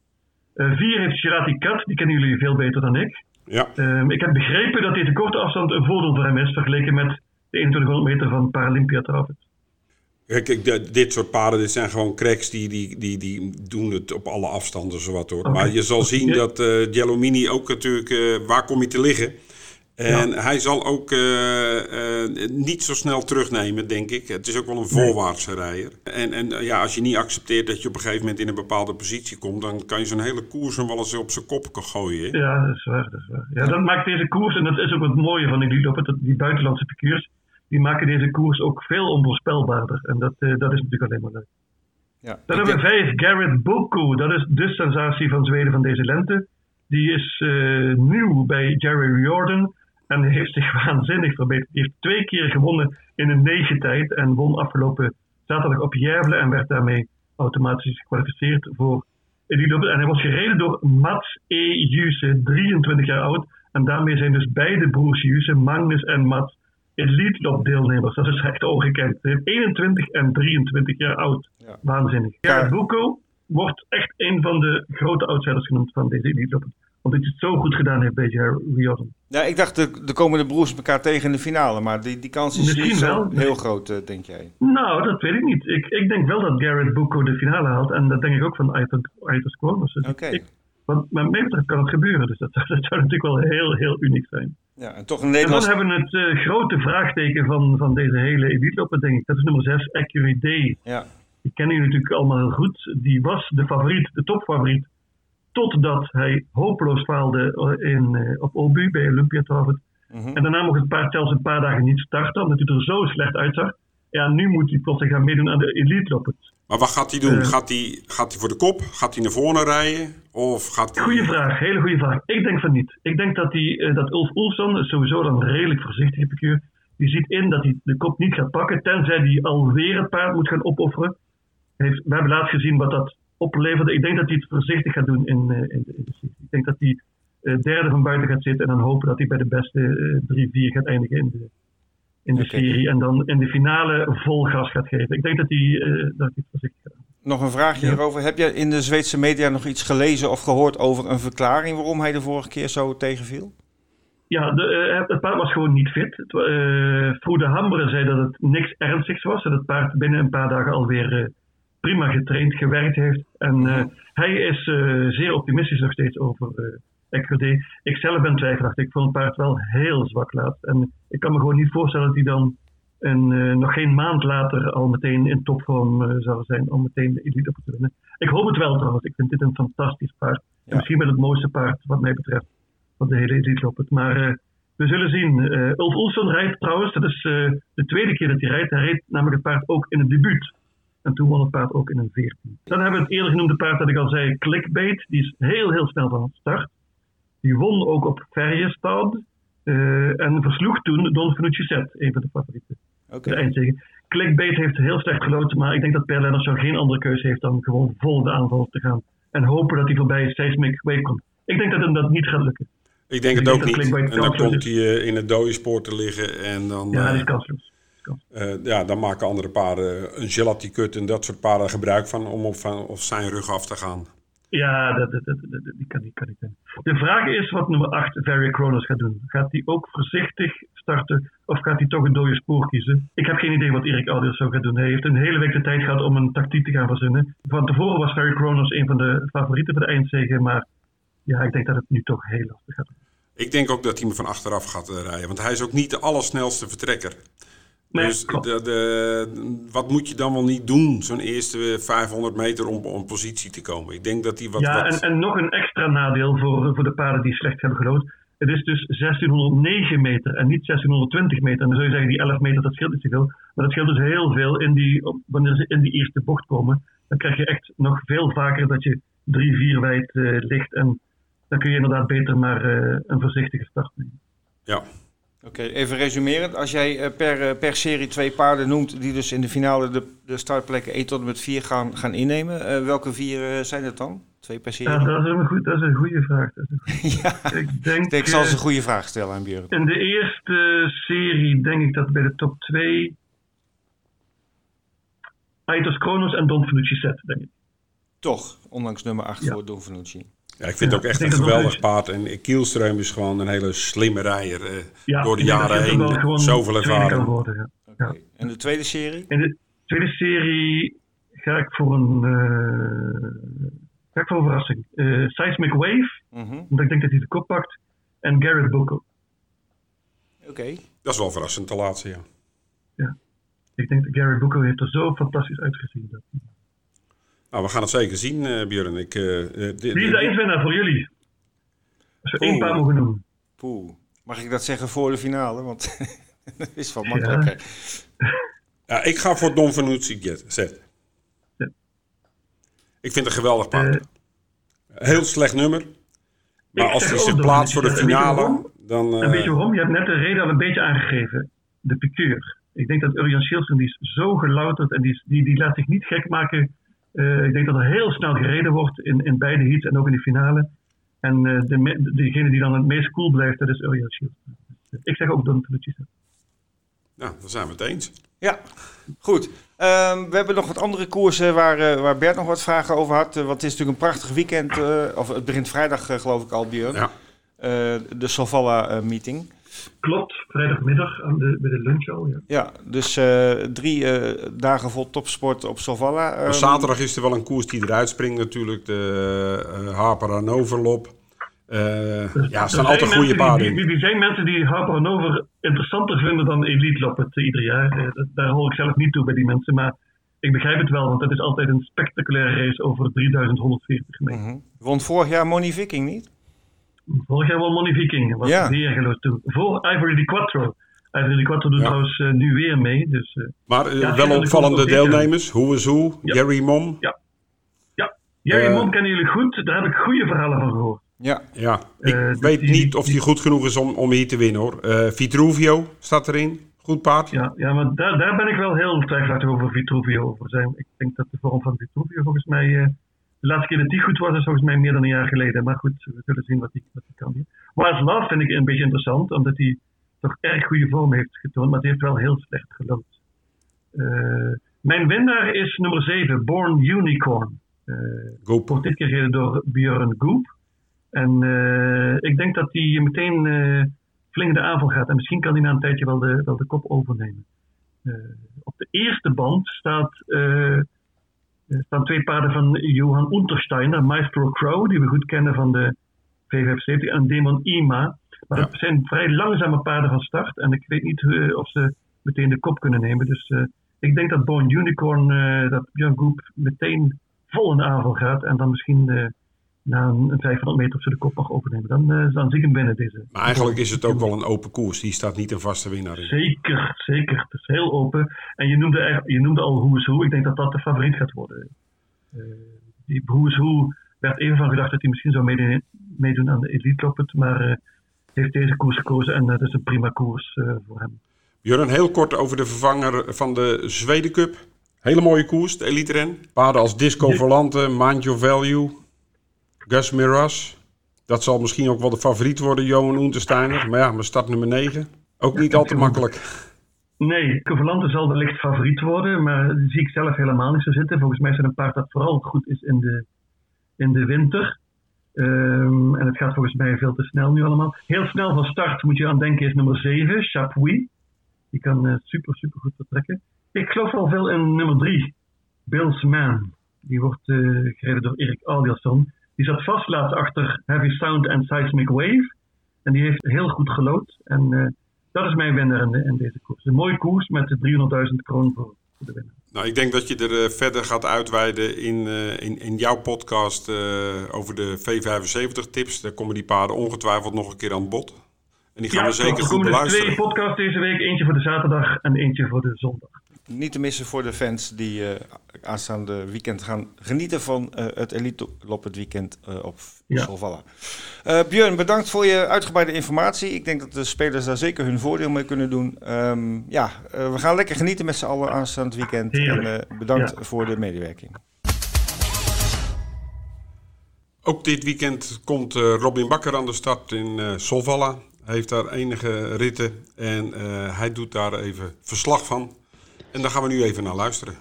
4 uh, heeft Shirati Kat, die kennen jullie veel beter dan ik. Ja. Um, ik heb begrepen dat deze korte afstand een voordeel voor hem is, vergeleken met de 2100 meter van Paralympia trouwens. Kijk, dit soort paarden dit zijn gewoon cracks die, die, die, die doen het op alle afstanden zowat hoor. Okay. Maar je zal zien dat uh, Gelomini ook natuurlijk, uh, waar kom je te liggen? En hij zal ook uh, uh, niet zo snel terugnemen, denk ik. Het is ook wel een voorwaartse rijder. En, en ja, als je niet accepteert dat je op een gegeven moment in een bepaalde positie komt, dan kan je zo'n hele koers hem wel eens op zijn kop gooien. Hè? Ja, dat is waar. Dat is waar. Ja, dat maakt deze koers, en dat is ook het mooie van die die buitenlandse piqueurs, die maken deze koers ook veel onvoorspelbaarder. En dat, dat is natuurlijk alleen maar leuk. Ja, dan hebben we vijf, Garrett Boko. Dat is de sensatie van Zweden van deze lente. Die is nieuw bij Jerry Riordan. En heeft zich waanzinnig verbeterd. Heeft twee keer gewonnen in een negen tijd. En won afgelopen zaterdag op Järvle. En werd daarmee automatisch gekwalificeerd voor En hij was gereden door Mats E. Juse, 23 jaar oud. En daarmee zijn dus beide broers Juse, Magnus en Mats, Elite Lop deelnemers. Dat is echt ongekend. 21 en 23 jaar oud. Ja. Waanzinnig. Ja, Buko wordt echt een van de grote outsiders genoemd van deze Elite omdat hij het zo goed gedaan heeft bij Riordan. Ja, ik dacht de, de komende broers elkaar tegen in de finale. Maar die, die kans is Misschien niet zo heel groot, uh, denk jij? Nou, dat weet ik niet. Ik, ik denk wel dat Garrett Bucco de finale haalt. En dat denk ik ook van Aitor Squamers. Dus Oké. Want met mij kan het gebeuren. Dus dat, dat zou natuurlijk wel heel, heel uniek zijn. Ja, en toch een Nederlands... En dan hebben we het uh, grote vraagteken van, van deze hele elite denk ik. Dat is nummer 6, Accurate Ja. Die kennen jullie natuurlijk allemaal heel goed. Die was de favoriet, de topfavoriet Totdat hij hopeloos faalde eh, in, uh, op Obu bij Olympia trouwens. Mm -hmm. En daarna mocht het paard zelfs een paar dagen niet starten, omdat hij er zo slecht uitzag. Ja, nu moet hij plotseling gaan meedoen aan de elite lopen. Maar wat gaat hij doen? Uh, gaat, hij, gaat hij voor de kop? Gaat hij naar voren rijden? Of gaat. Goeie vraag, hele goede vraag. Ik denk van niet. Ik denk dat, hij, uh, dat Ulf Oelson, sowieso dan redelijk voorzichtige piqueur, die ziet in dat hij de kop niet gaat pakken, tenzij hij alweer het paard moet gaan opofferen. Heeft, we hebben laatst gezien wat dat opleverde. Ik denk dat hij het voorzichtig gaat doen in, uh, in, de, in de. Ik denk dat hij derde van buiten gaat zitten en dan hopen dat hij bij de beste uh, drie, vier gaat eindigen in de, in de okay. serie. En dan in de finale vol gas gaat geven. Ik denk dat hij, dat hij het voorzichtig gaat doen. Nog een vraagje ja. hierover. Heb je in de Zweedse media nog iets gelezen of gehoord over een verklaring waarom hij de vorige keer zo tegenviel? Ja, de, het paard was gewoon niet fit. Uh, Froede Hamberen zei dat het niks ernstigs was. Dat het paard binnen een paar dagen alweer prima getraind, gewerkt heeft. En uh, hij is uh, zeer optimistisch nog steeds over uh, Ik zelf ben twijfelachtig. Ik vond het paard wel heel zwak laat. En ik kan me gewoon niet voorstellen dat hij dan En eh, nog geen maand later al meteen in topvorm uh, zou zijn om meteen de elite op te winnen. Ik hoop het wel trouwens. Ik vind dit een fantastisch paard. Ja. Misschien wel het mooiste paard wat mij betreft van de hele elite loppet. Maar uh, we zullen zien. Ulf Olsson rijdt trouwens. Dat is de tweede keer dat hij rijdt. Hij reed namelijk het paard ook in het debuut. En toen won het paard ook in een 14. Dan hebben we het eerder genoemde paard dat ik al zei, Clickbait. Die is heel, heel snel van start. Die won ook op Ferjestad. Uh, en versloeg toen Don Fanucci Set, een van de favorieten. Okay. De eindzege. Clickbait heeft heel slecht geloten, maar ik denk dat Per Lenners geen andere keuze heeft dan gewoon vol de aanval te gaan. En hopen dat hij voorbij Seismic Wave komt. Ik denk dat hem dat niet gaat lukken. Ik denk het ook niet. En dan komt hij uh, in het dode spoor te liggen. En dan, ja, dat is kansloos. Uh, ja, dan maken andere paarden een gelatikut en dat soort paarden gebruik van om op, van, of zijn rug af te gaan. Ja, dat, dat, dat, die kan, die kan niet. De vraag is wat nummer 8 Very Kronos gaat doen. Gaat hij ook voorzichtig starten of gaat hij toch een dode spoor kiezen? Ik heb geen idee wat Erik Audius zou gaan doen. Hij heeft een hele week de tijd gehad om een tactiek te gaan verzinnen. Van tevoren was Very Kronos een van de favorieten voor de eindzege, maar ja, ik denk dat het nu toch heel lastig gaat Ik denk ook dat hij me van achteraf gaat eh, rijden, want hij is ook niet de allersnelste vertrekker. Nee, dus de, de, wat moet je dan wel niet doen, zo'n eerste 500 meter om positie te komen? Ik denk dat die wat. Ja, En, en nog een extra nadeel voor, voor de paarden die slecht hebben gelood. Het is dus 1609 meter en niet 1620 meter. En dan zou je zeggen, die 11 meter, dat scheelt niet zoveel. Maar dat scheelt dus heel veel in die, wanneer ze in die eerste bocht komen. Dan krijg je echt nog veel vaker dat je 3, 4 wijd uh, ligt. En dan kun je inderdaad beter maar uh, een voorzichtige start nemen. Ja, Oké, even resumerend. Als jij eh, per, eh, per serie twee paarden noemt die dus in de finale de, de startplekken 1 tot en met 4 gaan, gaan innemen, uh, welke vier zijn het dan? Twee per serie? Ja, dat is een, goed, dat is een goede vraag. Een goede ja, ik, denk, ik zal ze een goede vraag stellen aan Björn. In de eerste serie denk ik dat bij de top 2 Aitos Kronos en Don Fanucci set, denk ik. Toch, ondanks nummer 8 ja. voor Don Fanucci. Ja, ik vind het ook echt een geweldig paard. En Kielström is gewoon een hele slimme rijder. Uh, door de jaren heen. Zoveel ervaring. Worden, ja. Okay. En de tweede serie? In de tweede serie ga ik voor een, uh, ga ik voor een verrassing. Uh, Seismic Wave, -hmm. omdat ik denk dat hij de kop pakt. En Garrett Bucco. Oké. Okay. Dat is wel verrassend te laatste, ja. Ja. Ik denk dat Garrett Bucco heeft er zo fantastisch uitgezien. Dat... Nou, we gaan het zeker zien, uh, Björn. Ik, uh, Wie is de eindwinnaar voor jullie? Als we één paar mogen noemen. Poeh. Mag ik dat zeggen voor de finale? Want dat is wel makkelijk. Ja. ja. ik ga voor Don Vanucci zet. Ja. Ik vind het een geweldig paard. Uh, Heel slecht nummer. Maar als hij zich plaatst voor de finale, dan... Uh... En weet je waarom? Je hebt net de reden al een beetje aangegeven. De piqueur. Ik denk dat Urjan Schielsen, die is zo gelouterd en die, die, die laat zich niet gek maken uh, ik denk dat er heel snel gereden wordt in, in beide heats en ook in de finale. En uh, de, degene die dan het meest cool blijft, dat is Uriah Shield. Ik zeg ook Don Fanucci. Nou, dan zijn we het eens. Ja, goed. Um, we hebben nog wat andere koersen waar, uh, waar Bert nog wat vragen over had. want het is natuurlijk een prachtig weekend. of het begint vrijdag, geloof ik al, Björn. Ja. de Solvalla meeting. Klopt, vrijdagmiddag aan de, bij de lunch al. Ja, ja dus uh, drie uh, dagen vol topsport op Solvalla. Um, zaterdag is er wel een koers die eruit springt natuurlijk. De uh, Harper Hannover dus, ja, er staan altijd goede paarden in. Die, zijn mensen die Harper Hannover interessanter vinden dan Elite Loppet ieder jaar. daar hoor ik zelf niet toe bij die mensen. Maar ik begrijp het wel, want het is altijd een spectaculaire race over 3140 meter. Mm -hmm. Won vorig jaar Moni Viking niet? Vorig jaar wel Money Viking. Was ja. weer geloof toen. Voor Ivory Di Quattro. Ivory Di Quattro doet trouwens uh, nu weer mee. Dus, uh, maar uh, ja, wel opvallende deelnemers. Hoe is hoe? Ja. Gary Mom. Ja. ja. Gary Mom kennen jullie goed. Daar heb ik goede verhalen van gehoord. Ja, ja. ik weet die, niet of hij goed genoeg is om, om hier te winnen hoor. Vitruvio staat erin. Goed paard. Ja, ja maar daar, daar ben ik wel heel twijfelachtig over Vitruvio. Over zijn. Ik denk dat de vorm van Vitruvio volgens mij de laatste keer dat die goed was, is volgens mij meer dan een jaar geleden. Maar goed, we zullen zien wat hij wat kan doen. Wise Love vind ik een beetje interessant, omdat hij toch erg goede vorm heeft getoond, maar hij heeft wel heel slecht gelopen. Uh, mijn winnaar is nummer 7, Born Unicorn. Uh, wordt dit keer gereden door Björn Goop. En uh, ik denk dat hij meteen uh, flink de aanval gaat. En misschien kan hij na een tijdje wel de, wel de kop overnemen. op de eerste band staat er staan twee paarden van Johan Untersteiner, Maestro Crow, die we goed kennen van de V75, en Demon Ima. Maar het zijn vrij langzame paarden van start. En ik weet niet uh, of ze meteen de kop kunnen nemen. Dus ik denk dat Born Unicorn, dat Björn Goep meteen vol in de aanval gaat. En dan misschien na een 500 meter op ze de kop mag overnemen. Dan, uh, dan zie ik hem binnen deze. Maar eigenlijk is het ook wel een open koers. Die staat niet een vaste winnaar in. Zeker, zeker. Het is heel open. En je noemde, je noemde al Hoe is Hoe. Ik denk dat dat de favoriet gaat worden. Uh, die Hoe is Hoe werd even van gedacht dat hij misschien zou meedoen, meedoen aan de Elite Loppet. Maar uh, heeft deze koers gekozen en dat is een prima koers voor hem. Jurgen, heel kort over de vervanger van de Zweden Cup. Hele mooie koers, de Elite Ren. Paarden als Disco Volante, Mind Your Value. Gus Miras. Dat zal misschien ook wel de favoriet worden, Johan Untersteiner. Maar ja, mijn start nummer 9. Ook niet al te makkelijk. Nee, Covalante zal wellicht favoriet worden, maar die zie ik zelf helemaal niet zo zitten. Volgens mij is het een paard dat vooral goed is in de, in de winter. Um, en het gaat volgens mij veel te snel nu allemaal. Heel snel van start moet je aan denken is nummer 7, Chapuis. Die kan uh, super, super goed vertrekken. Ik geloof wel veel in nummer 3, Bill's Man. Die wordt uh, gereden door Erik Adielson. Die zat vast laatst achter Heavy Sound en Seismic Wave. En die heeft heel goed gelood. En uh, dat is mijn winnaar in, de, in, deze koers. Een mooie koers met 300.000 kroon voor, voor, de winnaar. Nou, ik denk dat je er uh, verder gaat uitweiden in, uh, in, in jouw podcast over de V75 tips. Daar komen die paarden ongetwijfeld nog een keer aan bod. En die gaan ja, we zeker goed beluisteren. Er twee podcasts deze week. Eentje voor de zaterdag en eentje voor de zondag niet te missen voor de fans die uh, aanstaande weekend gaan genieten van uh, het Elite Lop het weekend uh, op ja. Solvalla. Björn, bedankt voor je uitgebreide informatie. Ik denk dat de spelers daar zeker hun voordeel mee kunnen doen. Um, ja, we gaan lekker genieten met z'n allen aanstaand weekend. En bedankt ja. voor de medewerking. Ook dit weekend komt Robin Bakker aan de start in Solvalla. Hij heeft daar enige ritten en hij doet daar even verslag van. En daar gaan we nu even naar luisteren.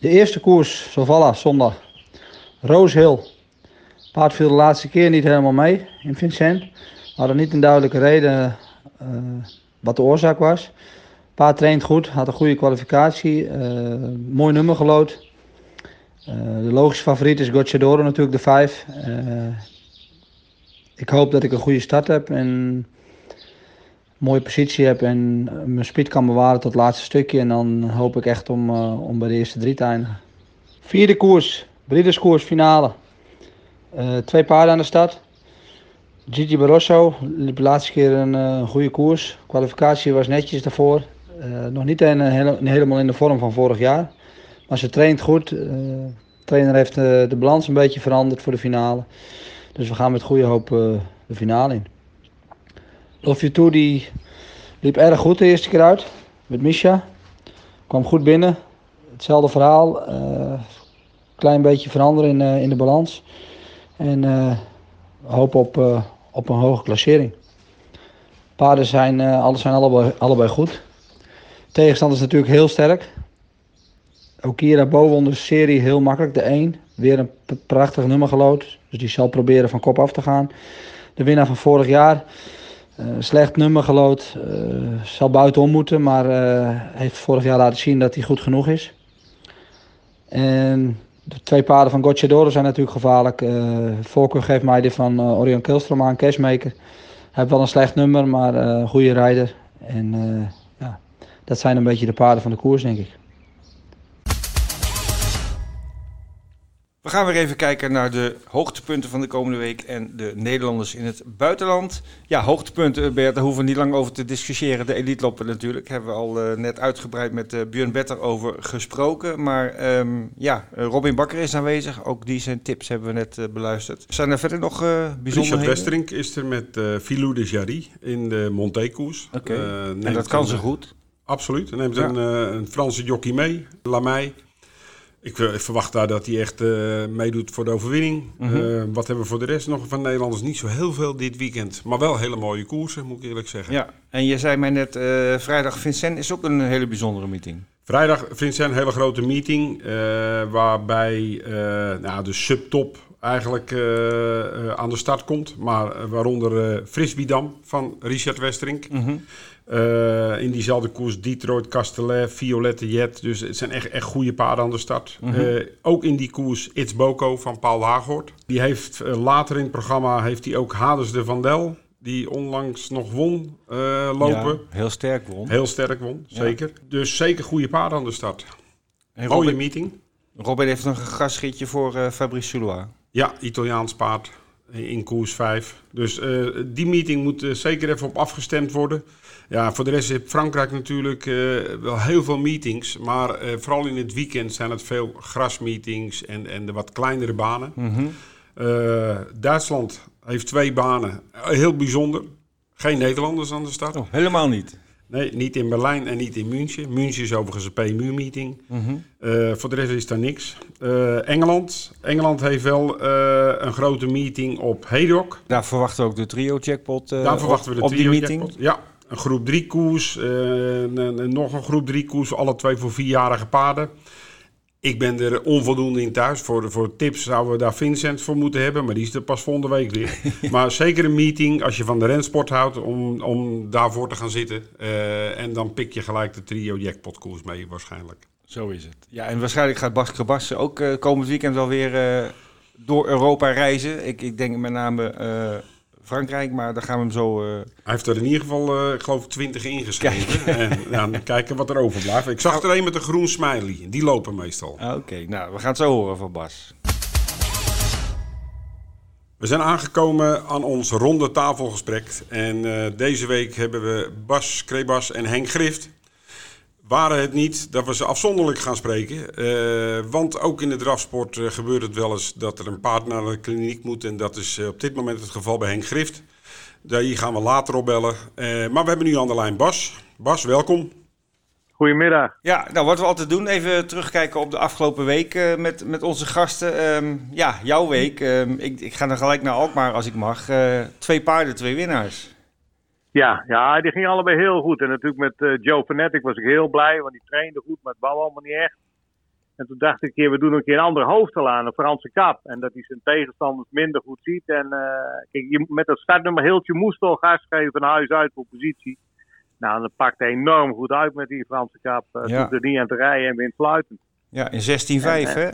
De eerste koers, Sovalla, zondag. Rose Hill. Paard viel de laatste keer niet helemaal mee in Vincent. We hadden niet een duidelijke reden uh, wat de oorzaak was. Paard traint goed, had een goede kwalificatie. Uh, mooi nummer gelood. Uh, de logische favoriet is Gocciadoro natuurlijk, de 5. ik hoop dat ik een goede start heb en mooie positie heb en eh, mijn speed kan bewaren tot het laatste stukje. En dan hoop ik echt om, uh, om bij de eerste drie te eindigen. Vierde koers, Breederskoers finale. Uh, twee paarden aan de start. Gigi Barroso liep de laatste keer een uh, goede koers. Kwalificatie was netjes daarvoor. nog niet een, een, helemaal in de vorm van vorig jaar. Maar ze traint goed. de trainer heeft de balans een beetje veranderd voor de finale. Dus we gaan met goede hoop de finale in. Too die liep erg goed de eerste keer uit met Misha. Kwam goed binnen. Hetzelfde verhaal. Uh, klein beetje veranderen in, uh, in de balans. En uh, hoop op, op een hoge klassering. Paarden zijn, alles zijn allebei, allebei goed. Tegenstander is natuurlijk heel sterk. Ook hier daarboven onder de serie heel makkelijk. De 1. Weer een prachtig nummer gelood. Dus die zal proberen van kop af te gaan. De winnaar van vorig jaar. Uh, slecht nummer gelood. Uh, zal buitenom moeten, maar uh, heeft vorig jaar laten zien dat hij goed genoeg is. En de twee paarden van Gocciadoro zijn natuurlijk gevaarlijk. voorkeur geeft mij die van Orion Kilstrom aan, Cashmaker. Hij heeft wel een slecht nummer, maar goede rijder. En ja, dat zijn een beetje de paarden van de koers, denk ik. We gaan weer even kijken naar de hoogtepunten van de komende week en de Nederlanders in het buitenland. Ja, hoogtepunten, Bert, daar hoeven we niet lang over te discussiëren. De elite loppen natuurlijk, hebben we al uh, net uitgebreid met uh, Björn Better over gesproken. Maar um, ja, Robin Bakker is aanwezig, ook die zijn tips hebben we net uh, beluisterd. Zijn er verder nog bijzonderheden? Richard Westerink is er met Filou de Jarry in de Montekoers. Oké, okay. en dat kan ze goed? Absoluut, hij neemt ja. een, een Franse jockey mee, Lamey. Ik, ik, verwacht daar dat hij echt uh, meedoet voor de overwinning. Mm -hmm. uh, wat hebben we voor de rest nog van Nederlanders? Niet zo heel veel dit weekend. Maar wel hele mooie koersen, moet ik eerlijk zeggen. Ja, en je zei mij net, uh, vrijdag Vincent is ook een hele bijzondere meeting. Vrijdag Vincent, een hele grote meeting. waarbij nou, de subtop eigenlijk aan de start komt. Maar waaronder Frisbiedam van Richard Westerink. Mm -hmm. Uh, in diezelfde koers Detroit, Castellet, Violette Jet. Dus het zijn echt, echt goede paarden aan de start. Mm -hmm. uh, ook in die koers It's Boko van Paul Haaghoort. Die heeft uh, later in het programma heeft hij ook Hades de Vandel. die onlangs nog won eh, lopen. Ja, heel sterk won. Heel sterk won, Ja. zeker. Dus zeker goede paarden aan de start. En Mooie Robin, meeting. Robin heeft nog een gastschietje voor eh, Fabrice Soulois. Ja, Italiaans paard in koers 5. Dus eh, die meeting moet eh, zeker even op afgestemd worden. Ja, voor de rest heeft Frankrijk natuurlijk eh, wel heel veel meetings. Maar eh, vooral in het weekend zijn het veel grasmeetings en, en de wat kleinere banen. Eh, Duitsland heeft twee banen. Heel bijzonder. Geen Nederlanders aan de start. Oh, helemaal niet. Nee, niet in Berlijn en niet in München. München is overigens een PMU-meeting. Eh, voor de rest is daar niks. Engeland. Engeland heeft wel een grote meeting op Haydock. Daar verwachten we ook de trio-jackpot Daar verwachten we de op die trio meeting. jackpot. Ja, een groep 3 koers. eh, nog een groep 3 koers. Alle twee voor vierjarige paarden. Ik ben er onvoldoende in thuis. Voor, voor tips zouden we daar Vincent voor moeten hebben. Maar die is er pas volgende week weer. maar zeker een meeting als je van de rensport houdt. Om, om daarvoor te gaan zitten. Eh, en dan pik je gelijk de trio jackpot koers mee waarschijnlijk. Zo is het. Ja, en waarschijnlijk gaat Bas Krabas ook eh, komend weekend wel weer door Europa reizen. Ik, ik denk met name Frankrijk, maar daar gaan we hem zo... eh, Hij heeft er in ieder geval, eh, ik geloof, 20 ingeschreven. En ja, dan kijken wat er overblijft. Ik zag er een met een groen smiley. Die lopen meestal. ah, Oké, nou, we gaan het zo horen van Bas. We zijn aangekomen aan ons ronde tafelgesprek. En eh, deze week hebben we Bas Krebas en Henk Grift. Waren het niet dat we ze afzonderlijk gaan spreken. eh, want ook in de drafsport eh, gebeurt het wel eens dat er een paard naar de kliniek moet. En dat is eh, op dit moment het geval bij Henk Grift. Daar hier gaan we later op bellen. Eh, maar we hebben nu aan de lijn Bas. Bas, welkom. Goedemiddag. Ja, nou wat we altijd doen, even terugkijken op de afgelopen week eh, met, met onze gasten. Ehm, ja, jouw week. Ehm, ik, ik ga dan gelijk naar Alkmaar als ik mag. Eh, twee paarden, twee winnaars. Ja, ja, die gingen allebei heel goed. En natuurlijk met eh, Joe Fanatic was ik heel blij, want die trainde goed, maar het wou allemaal niet echt. En toen dacht ik, keer, we doen een keer een andere hoofdstel aan, een Franse kap. En dat hij zijn tegenstanders minder goed ziet. En eh, kijk, je, met dat startnummer Hiltje moest al gas geven van huis uit voor positie. Nou, dat pakte enorm goed uit met die Franse kap. Uh, Ja. Er niet aan te rijden en wint fluitend. Ja, in 16-5 hè?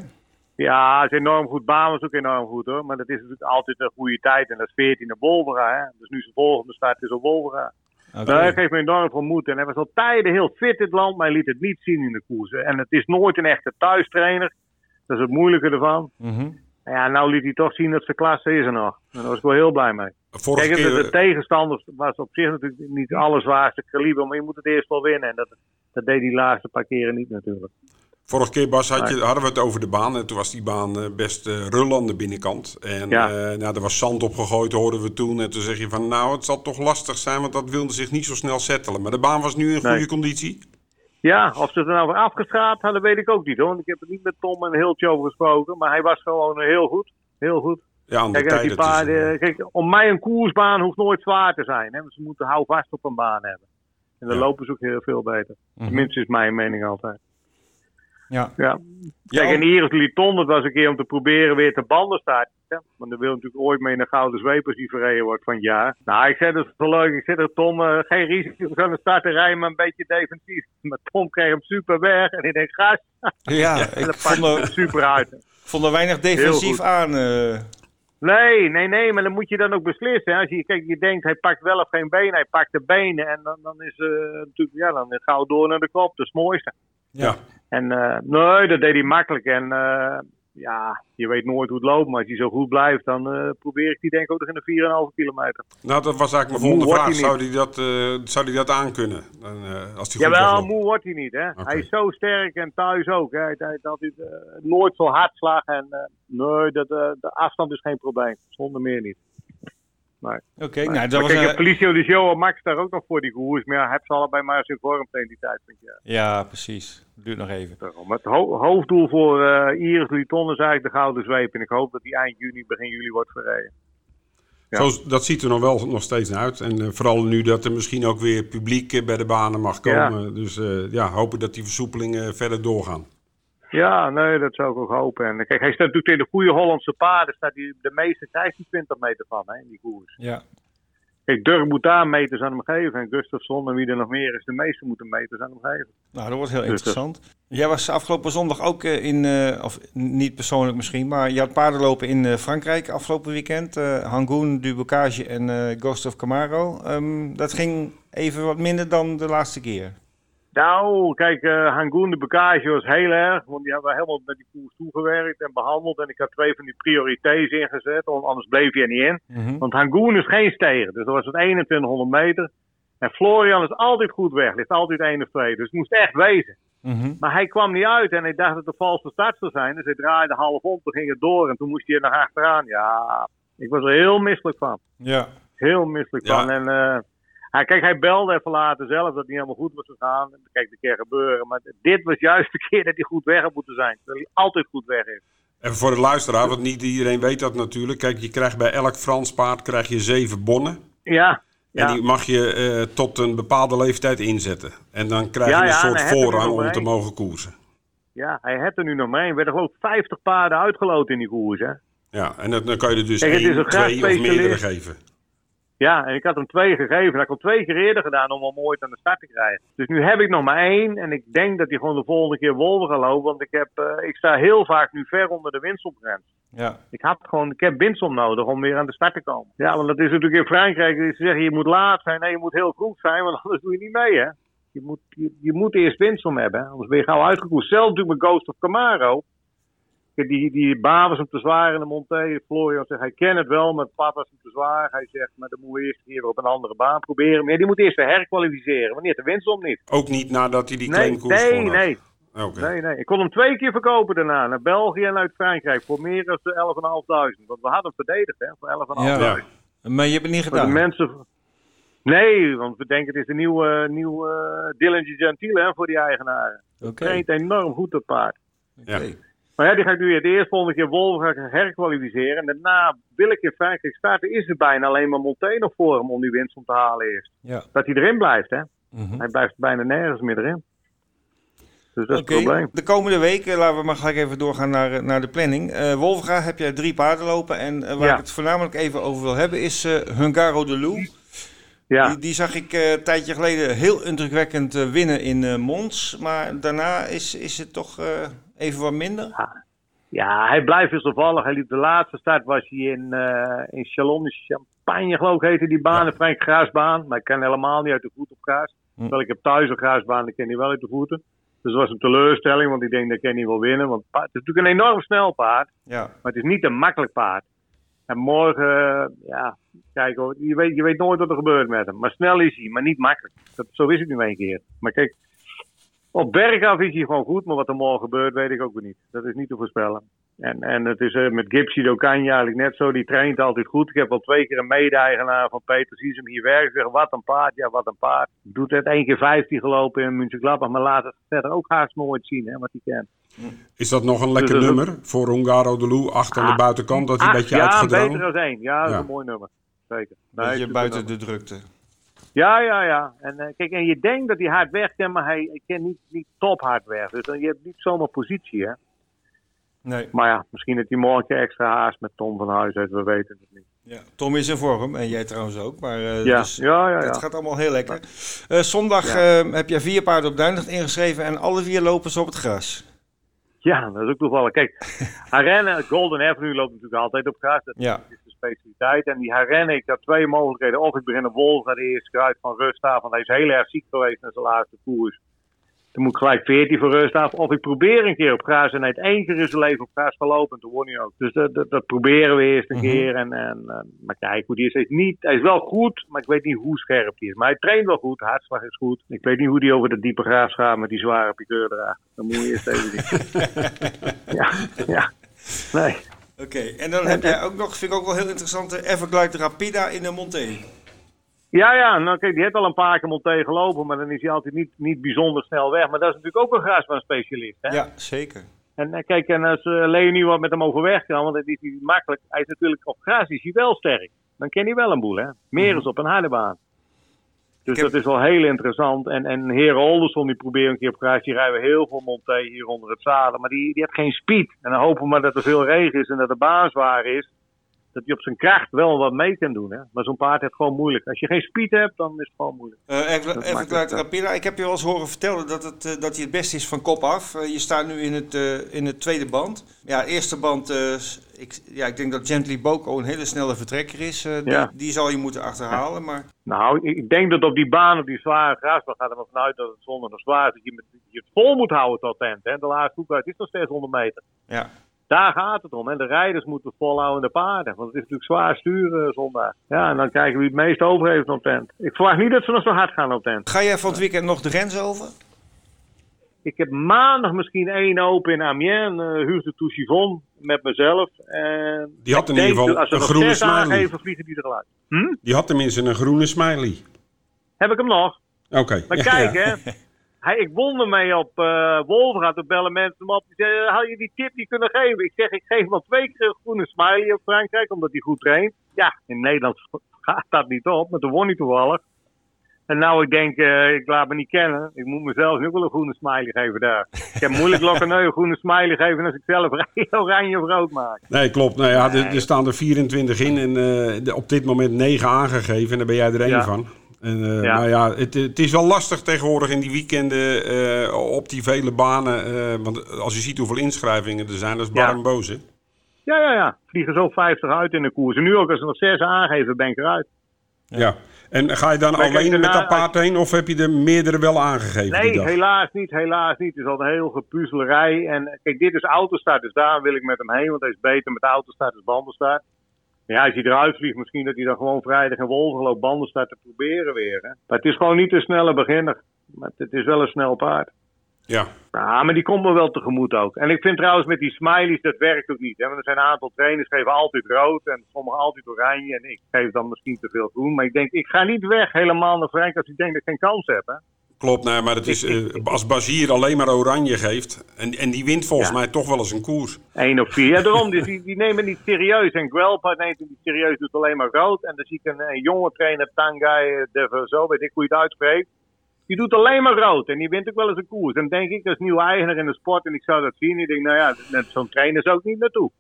Ja, het is enorm goed. Baan was ook enorm goed hoor. Maar dat is natuurlijk altijd een goede tijd. En dat is 14 naar Wolvera. Hè? Dus nu zijn volgende start is op Wolvera. Nou, hij geeft me enorm veel moed. En hij was al tijden heel fit in het land, maar hij liet het niet zien in de koers. En het is nooit een echte thuistrainer. Dat is het moeilijke ervan. Mhm. Ja, nou liet hij toch zien dat zijn klasse is er nog. En daar was ik wel heel blij mee. Vorige Kijk, de, keer, de tegenstanders was op zich natuurlijk niet het allerzwaarste kaliber, maar je moet het eerst wel winnen. En dat, dat deed hij de laatste paar keren niet natuurlijk. Vorige keer, Bas, had je, hadden we het over de baan. En toen was die baan eh, best eh rul aan de binnenkant. En Ja. eh, nou, er was zand opgegooid, hoorden we toen. En toen zeg je van, nou, het zal toch lastig zijn, want dat wilde zich niet zo snel settelen. Maar de baan was nu in Nee. goede conditie. Ja, of ze er nou voor afgeschraapt hadden, weet ik ook niet hoor. Want ik heb er niet met Tom en Hiltje over gesproken. Maar hij was gewoon heel goed. Heel goed. Ja, Kijk, tijden. die paarden, kijk, om mij een koersbaan hoeft nooit zwaar te zijn. Hè? want Ze moeten houvast op een baan hebben. En dan Ja. lopen ze ook heel veel beter. Mhm. Tenminste is mijn mening altijd. Ja. Ja. Ja, Kijk, en Iris Liton, dat was een keer om te proberen weer te banden. Ja, Want dan wil natuurlijk ooit mee naar Gouden Zweep als die verreden wordt van het jaar. Nou, ik zei dat is leuk. Ik zei dat Tom, eh, geen risico aan de starten rijden, maar een beetje defensief. Maar Tom kreeg hem super weg en ik denk, gas. ja, En ik vond er, hem super uit. vond er weinig defensief aan. eh. Nee, nee, nee, maar dan moet je dan ook beslissen. hè. Als je, kijk, je denkt, hij pakt wel of geen benen, hij pakt de benen. En dan, dan is eh natuurlijk, ja, dan gaan we door naar de kop. Dat is het mooiste. Ja. En eh, nee, dat deed hij makkelijk. En eh, ja, je weet nooit hoe het loopt. Maar als hij zo goed blijft, dan eh, probeer ik die denk ik ook nog in de 4,5 kilometer. Nou, dat was eigenlijk mijn volgende vraag. hij Zou hij dat, eh, zou hij dat aankunnen? Dan, eh, als hij goed Jawel, moe wordt hij niet. Hè? Hij is zo sterk en thuis ook. Hè? Hij hij had eh, nooit zo hartslag. En eh, nee, dat, de afstand is geen probleem. Zonder meer niet. Oké, nou, dat maar was kijk, een- en Felicio de Show en Max daar ook nog voor die koers. Maar ja, heb ze allebei maar zijn vorm tegen die tijd. Vind je. Ja, precies. Duurt nog even. Daarom. Het ho- hoofddoel voor eh Iris Liton is eigenlijk de Gouden Zweep. En ik hoop dat die eind juni, begin juli wordt verreden. Ja. Zo, dat ziet er nog wel nog steeds naar uit. En eh, vooral nu dat er misschien ook weer publiek eh, bij de banen mag komen. Dus eh, ja, hopen dat die versoepelingen verder doorgaan. Ja, nee, dat zou ik ook hopen. En kijk, hij staat natuurlijk in de goede Hollandse paarden. Staat hij de meeste krijgt hij 20 meter van hè, in die koers. Ja. Kijk, Dirk moet daar meters aan hem geven. En Gustafsson en wie er nog meer is, de meeste moeten meters aan hem geven. Nou, dat wordt heel Dus, eh, interessant. Jij was afgelopen zondag ook eh, in, eh, of niet persoonlijk misschien, maar je had paardenlopen in Frankrijk afgelopen weekend. eh Hangoen, Dubocage en eh Ghost of Camaro. Ehm, dat ging even wat minder dan de laatste keer. Nou, kijk, eh Hangoen, de bagage was heel erg. Want die hebben we helemaal met die koers toegewerkt en behandeld. En ik had twee van die priorités ingezet, want anders bleef je er niet in. Mhm. Want Hangoen is geen steger, dus dat was het 2100 meter. En Florian is altijd goed weg, ligt altijd één of twee. Dus het moest echt wezen. Mhm. Maar hij kwam niet uit en ik dacht dat het een valse start zou zijn. Dus hij draaide half om, toen ging het door en toen moest hij er nog achteraan. Ja, ik was er heel misselijk van. Ja. Heel misselijk Ja. van. En eh, hij, kijk, hij belde even later zelf dat het niet helemaal goed was gegaan. Kijk, dat keer gebeuren. Maar dit was juist de keer dat hij goed weg had moeten zijn. Terwijl hij altijd goed weg is. Even voor de luisteraar, want niet iedereen weet dat natuurlijk. Kijk, je krijgt bij elk Frans paard krijg je zeven bonnen. Ja, En ja. die mag je eh, tot een bepaalde leeftijd inzetten. En dan krijg je een ja, en soort voorrang om te mogen koersen. ja, hij heeft er nu nog mee. Er werden geloof ik 50 paarden uitgeloten in die koers. Hè? Ja, en dan, dan kan je er dus Kijk, één, twee of meerdere geven. Ja, en ik had hem twee gegeven. Dat had ik al twee keer eerder gedaan om hem ooit aan de start te krijgen. Dus nu heb ik nog maar één. En ik denk dat hij gewoon de volgende keer wolven gaat lopen. Want ik, heb, eh, ik sta heel vaak nu ver onder de winstopgrens. Ja. Ik, had gewoon, ik heb winstsom nodig om weer aan de start te komen. Ja, want dat is natuurlijk in Frankrijk. Ze zeggen je moet laat zijn. Nee, je moet heel vroeg zijn, want anders doe je niet mee. Hè? Je, moet, je, je moet eerst winstsom hebben. Hè? Anders ben je gauw uitgekoest. Zelf natuurlijk met Ghost of Camaro. Die, die baan was hem te zwaar in de Monté. Florian zegt, hij kent het wel, maar het pad was hem te zwaar. Hij zegt, maar dan moeten we eerst hier op een andere baan proberen. Maar die moet eerst weer herkwalificeren, want die heeft de winstsom niet. Ook niet nadat hij die Nee, claimkoers nee, nee, Oké. nee, nee. Ik kon hem twee keer verkopen daarna. Naar België en uit Frankrijk. Voor meer dan 11.500. Want we hadden hem verdedigd, hè. Voor 11.500. Ja. Maar je hebt het niet Voor de gedaan. mensen... Nee, want we denken het is een nieuwe, nieuwe uh, Dylan Gentile hè, voor die eigenaren. Oké. Traint enorm goed dat paard. Ja. Oké. Maar ja, die ga ik nu het eerst volgende keer Wolven ga ik herkwalificeren. En daarna wil ik in Frankrijk starten. Is er bijna alleen maar Monté nog voor hem om die winst om te halen eerst. Ja. Dat hij erin blijft, hè. Mhm. Hij blijft bijna nergens meer erin. Dus dat is het probleem. de komende weken, laten we maar gelijk even doorgaan naar, eh, naar de planning. Eh Wolfga heb jij drie paarden lopen. En eh, waar Ja. ik het voornamelijk even over wil hebben is eh Hungaro de Lou. Ja. Die, die zag ik eh, een tijdje geleden heel indrukwekkend winnen in Mons. Maar daarna is, is het toch even wat minder. Ja, hij blijft wisselvallig. Hij liep de laatste start was hij in, eh in Chalon Champagne, geloof ik, heette die baan. Een Frank Graasbaan. Maar ik kan helemaal niet uit de voet op Graas. Hm. Terwijl ik heb thuis een Graasbaan, ik ken die wel uit de voeten. Dus dat was een teleurstelling, want ik denk dat ik niet wil winnen. Want het het is natuurlijk een enorm snel paard. Ja, Maar het is niet een makkelijk paard. En morgen, eh, ja, kijk hoor, je weet, je weet nooit wat er gebeurt met hem. Maar snel is hij, maar niet makkelijk. Dat, zo is het nu een keer. Maar kijk, op bergaf is hij gewoon goed, maar wat er morgen gebeurt, weet ik ook weer niet. Dat is niet te voorspellen. En, en het is eh, met Gipsy Dokanje eigenlijk net zo, die traint altijd goed. Ik heb al twee keer een mede-eigenaar van Peter Siesem hier werken. Zeg, wat een paard, ja, wat een paard. Doet het één keer 15 gelopen in München maar laat het verder ook haast nooit zien, hè, wat hij kent. Is dat nog een lekker Dus is nummer voor Hungaro de Lou? Acht aan de Ah, buitenkant, dat hij een Ach, beetje ja, uitgedragen? beter dan één. Ja, dat is Ja. een mooi nummer. Zeker. Nee, beetje buiten nummer. de drukte. Ja, ja, ja. En, eh, kijk, en je denkt dat hij hard weg kan, maar hij, hij kan niet, niet top hard weg. Dus dan, je hebt niet zomaar positie, hè. Nee. Maar ja, misschien dat hij morgen extra haast met Tom van Huis heeft. We weten het niet. Ja, Tom is in vorm en jij trouwens ook. Maar eh, Ja, dus, ja, ja. het ja. gaat allemaal heel lekker. Eh, zondag heb jij vier paarden op Duinlicht ingeschreven en alle vier lopen ze op het gras. Ja, dat is ook toevallig. Kijk, Arena, Golden Avenue loopt natuurlijk altijd op gras. Dat Ja. is specialiteit. En die Arena, ik had twee mogelijkheden. Of ik begin een Wolf naar de eerste kruid van rust af, want hij is heel erg ziek geweest in zijn laatste koers. Dan moet ik gelijk 14 voor rust af. Of ik probeer een keer op gras en hij heeft één keer in zijn leven op gras gelopen. En toen won hij ook. Dus dat, dat, dat proberen we eerst een Mhm. keer. En, en, en- maar kijk, hoe die is. Hij is, niet, hij is wel goed, maar ik weet niet hoe scherp hij is. Maar hij traint wel goed, hartslag is goed. Ik weet niet hoe die over de diepe gras gaat met die zware piqueur erachter. Dan moet je eerst even zien. ja, ja. Nee. Oké, en dan heb jij ook nog, vind ik ook wel heel interessant, de Everglide Rapida in de Monté. Ja, ja, nou kijk, die heeft al een paar keer Monté gelopen, maar dan is hij altijd niet, niet bijzonder snel weg. Maar dat is natuurlijk ook een grasbaanspecialist. Hè? Ja, zeker. En eh, kijk, en als uh, Leonie wat met hem overweg kan, want dat is niet makkelijk. Hij is natuurlijk op gras is hij wel sterk. Dan ken hij wel een boel, hè. Meer is op een harde baan. Dus heb- dat is wel heel interessant. En, en Heren Olderson, die probeert een keer op gras. Die rijden heel veel Monté hier onder het zadel. Maar die, die heeft geen speed. En dan hopen we maar dat er veel regen is en dat de baan zwaar is. Dat hij op zijn kracht wel wat mee kan doen. Hè? Maar zo'n paard heeft gewoon moeilijk. Als je geen speed hebt, dan is het gewoon moeilijk. Uh, even even eh, Rapira. Ik heb je wel eens horen vertellen dat, het, eh, dat hij het beste is van kop af. Eh, je staat nu in het, eh, in het tweede band. Ja, eerste band, eh, ik, ja, ik denk dat Gently Boko een hele snelle vertrekker is. Eh, die, Ja. die zal je moeten achterhalen. Maar Nou, ik ik denk dat op die baan, op die zware grasbaan, gaat er maar vanuit dat het zonder nog zwaar is. Dat je, met, je het vol moet houden tot tent. Hè? De laatste hoek uit is nog steeds 100 meter. ja, Daar gaat het om. En de rijders moeten volhouden de paarden. Want het is natuurlijk zwaar sturen zondag. Ja, en dan kijken wie het meest over heeft op tent. Ik verwacht niet dat ze nog zo hard gaan op tent. ga jij van het weekend nog de grens over? Ik heb maandag misschien één open in Amiens. Uh, Huurs de Touchivon met mezelf. En Die had in ieder geval als een groene smiley. aangeven, vliegen die eruit. Hm? Die had tenminste een groene smiley. Heb ik hem nog? Oké. Maar kijk, hè. Hij, ik won ermee op uh, Wolverhampton. Toen bellen mensen hem op. Die zeiden, had je die tip niet kunnen geven? Ik zeg, ik geef hem al twee keer een groene smiley op Frankrijk. Omdat hij goed traint. Ja, in Nederland gaat dat niet op. Maar toen won hij toevallig. En nou, ik denk, uh, ik laat me niet kennen. Ik moet mezelf nu ook wel een groene smiley geven daar. Ik heb moeilijk Lokkeneu een groene smiley geven als ik zelf oranje of rood maak. Nee, klopt. Nou ja, er, er staan er 24 in en uh, op dit moment 9 aangegeven. En daar ben jij er één Ja. van. En, uh, Ja. Nou ja, het, het is wel lastig tegenwoordig in die weekenden uh, op die vele banen. Uh, want als je ziet hoeveel inschrijvingen er zijn, dat is Ja. barm boos, hè? Ja, ja, ja. Vliegen zo 50 uit in de koers. En nu ook, als er nog zes aangeven, ben ik eruit. Ja. En ga je dan alleen met dat paard heen of heb je er meerdere wel aangegeven die Nee, helaas niet, helaas niet. Het is al een heel gepuzzelerij. En kijk, dit is autostart, dus daar wil ik met hem heen. Want hij is beter met autostart dan bandenstart. Ja, als hij eruit vliegt, misschien dat hij dan gewoon vrijdag in Wolven loopt bandenstart te proberen weer. Hè. Maar het is gewoon niet een snelle beginner. Maar het is wel een snel paard. Ja. Ja, maar die komt me wel tegemoet ook. En ik vind trouwens met die smileys, dat werkt ook niet. Hè? Want er zijn een aantal trainers die geven altijd rood en sommigen altijd oranje. En ik geef dan misschien te veel groen. Maar ik denk, ik ga niet weg helemaal naar Frank als ik denk dat ik geen kans heb. Hè? Klopt, nee, maar het is, eh, als Bazier alleen maar oranje geeft... en, en die wint volgens Ja. mij toch wel eens een koers. Eén of vier. Ja, daarom. Dus die, die nemen niet serieus. En Guelpa neemt het niet serieus, doet alleen maar rood. En dan zie ik een, een jonge trainer, Tangai, de, zo weet ik hoe je het uitspreekt. Die doet alleen maar rood. En die wint ook wel eens een koers. En dan denk ik, als nieuwe eigenaar in de sport en ik zou dat zien. Ik denk, nou ja, zo'n trainer zou ik niet naartoe.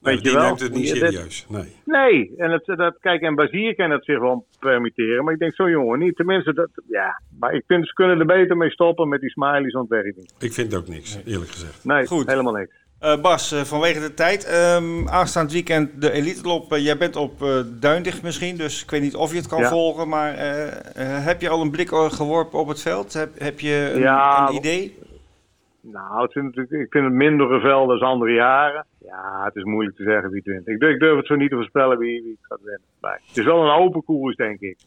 Nee, Weet je die wel? neemt het niet dat- serieus. Nee. Nee, en het, dat, kijk, en Bazier kan het zich wel permitteren. Maar ik denk, zo jongen, niet. Tenminste, dat, ja. Maar ik vind, ze kunnen er beter mee stoppen met die smileys, want het werkt niet. Ik vind ook niks, eerlijk gezegd. Nee, Goed. helemaal niks. Eh, Bas, eh, vanwege de tijd. ehm, aanstaand weekend de Elite Lop. Eh, jij bent op eh Duindicht misschien, dus ik weet niet of je het kan Ja. volgen. Maar heb je al een blik geworpen op het veld? Heb, heb je een, Ja, een idee? Nou, het ik vind het mindere velden dan andere jaren. Ja, het is moeilijk te zeggen wie het wint. Ik, durf- ik durf het zo niet te voorspellen wie, wie het gaat winnen. Nee. Het is wel een open koers, denk ik.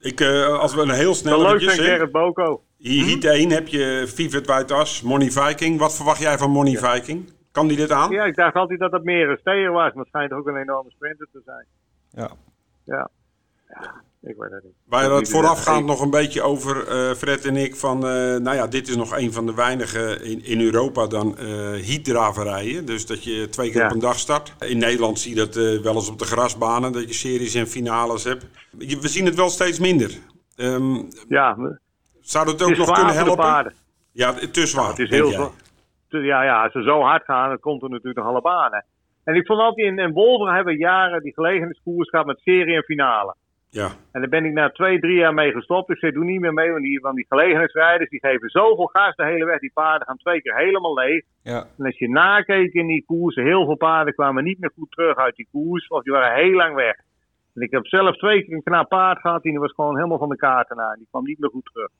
Ik, eh, als we een heel snel leuk zijn. Gerrit Boko. Hier, Heat 1 heb je Vivet Wuitas, Money Viking. Wat verwacht jij van Money Viking? Kan die dit aan? Ja, ik dacht altijd dat dat meer een steer was, maar het schijnt ook een enorme sprinter te zijn. Ja. Ja. Ja, ik weet het niet. Wij hadden het voorafgaand nog een beetje over, eh, Fred en ik, van, eh, nou ja, dit is nog een van de weinige in, in Europa dan eh heatdraverijen. Dus dat je twee keer Ja. op een dag start. In Nederland zie je dat wel eens op de grasbanen, dat je series en finales hebt. Je- We zien het wel steeds minder. Ehm, Ja, zou dat het ook is nog kunnen helpen? paarden. Ja, te zwaar. Het is heel zwaar. Ja, ja, als ze zo hard gaan, dan komt er natuurlijk nog alle banen. En ik vond altijd in, in Wolver hebben jaren die gelegenheidskoers gehad met serie en finale. Ja, En daar ben ik na twee, drie jaar mee gestopt. Ik zei, doe niet meer mee, want die, want die gelegenheidsrijders die geven zoveel gas de hele weg. Die paarden gaan twee keer helemaal leeg. Ja. En als je nakeek in die koersen, heel veel paarden kwamen niet meer goed terug uit die koers. Of die waren heel lang weg. En ik heb zelf twee keer een knap paard gehad. Die was gewoon helemaal van de kaarten na. Die kwam niet meer goed terug.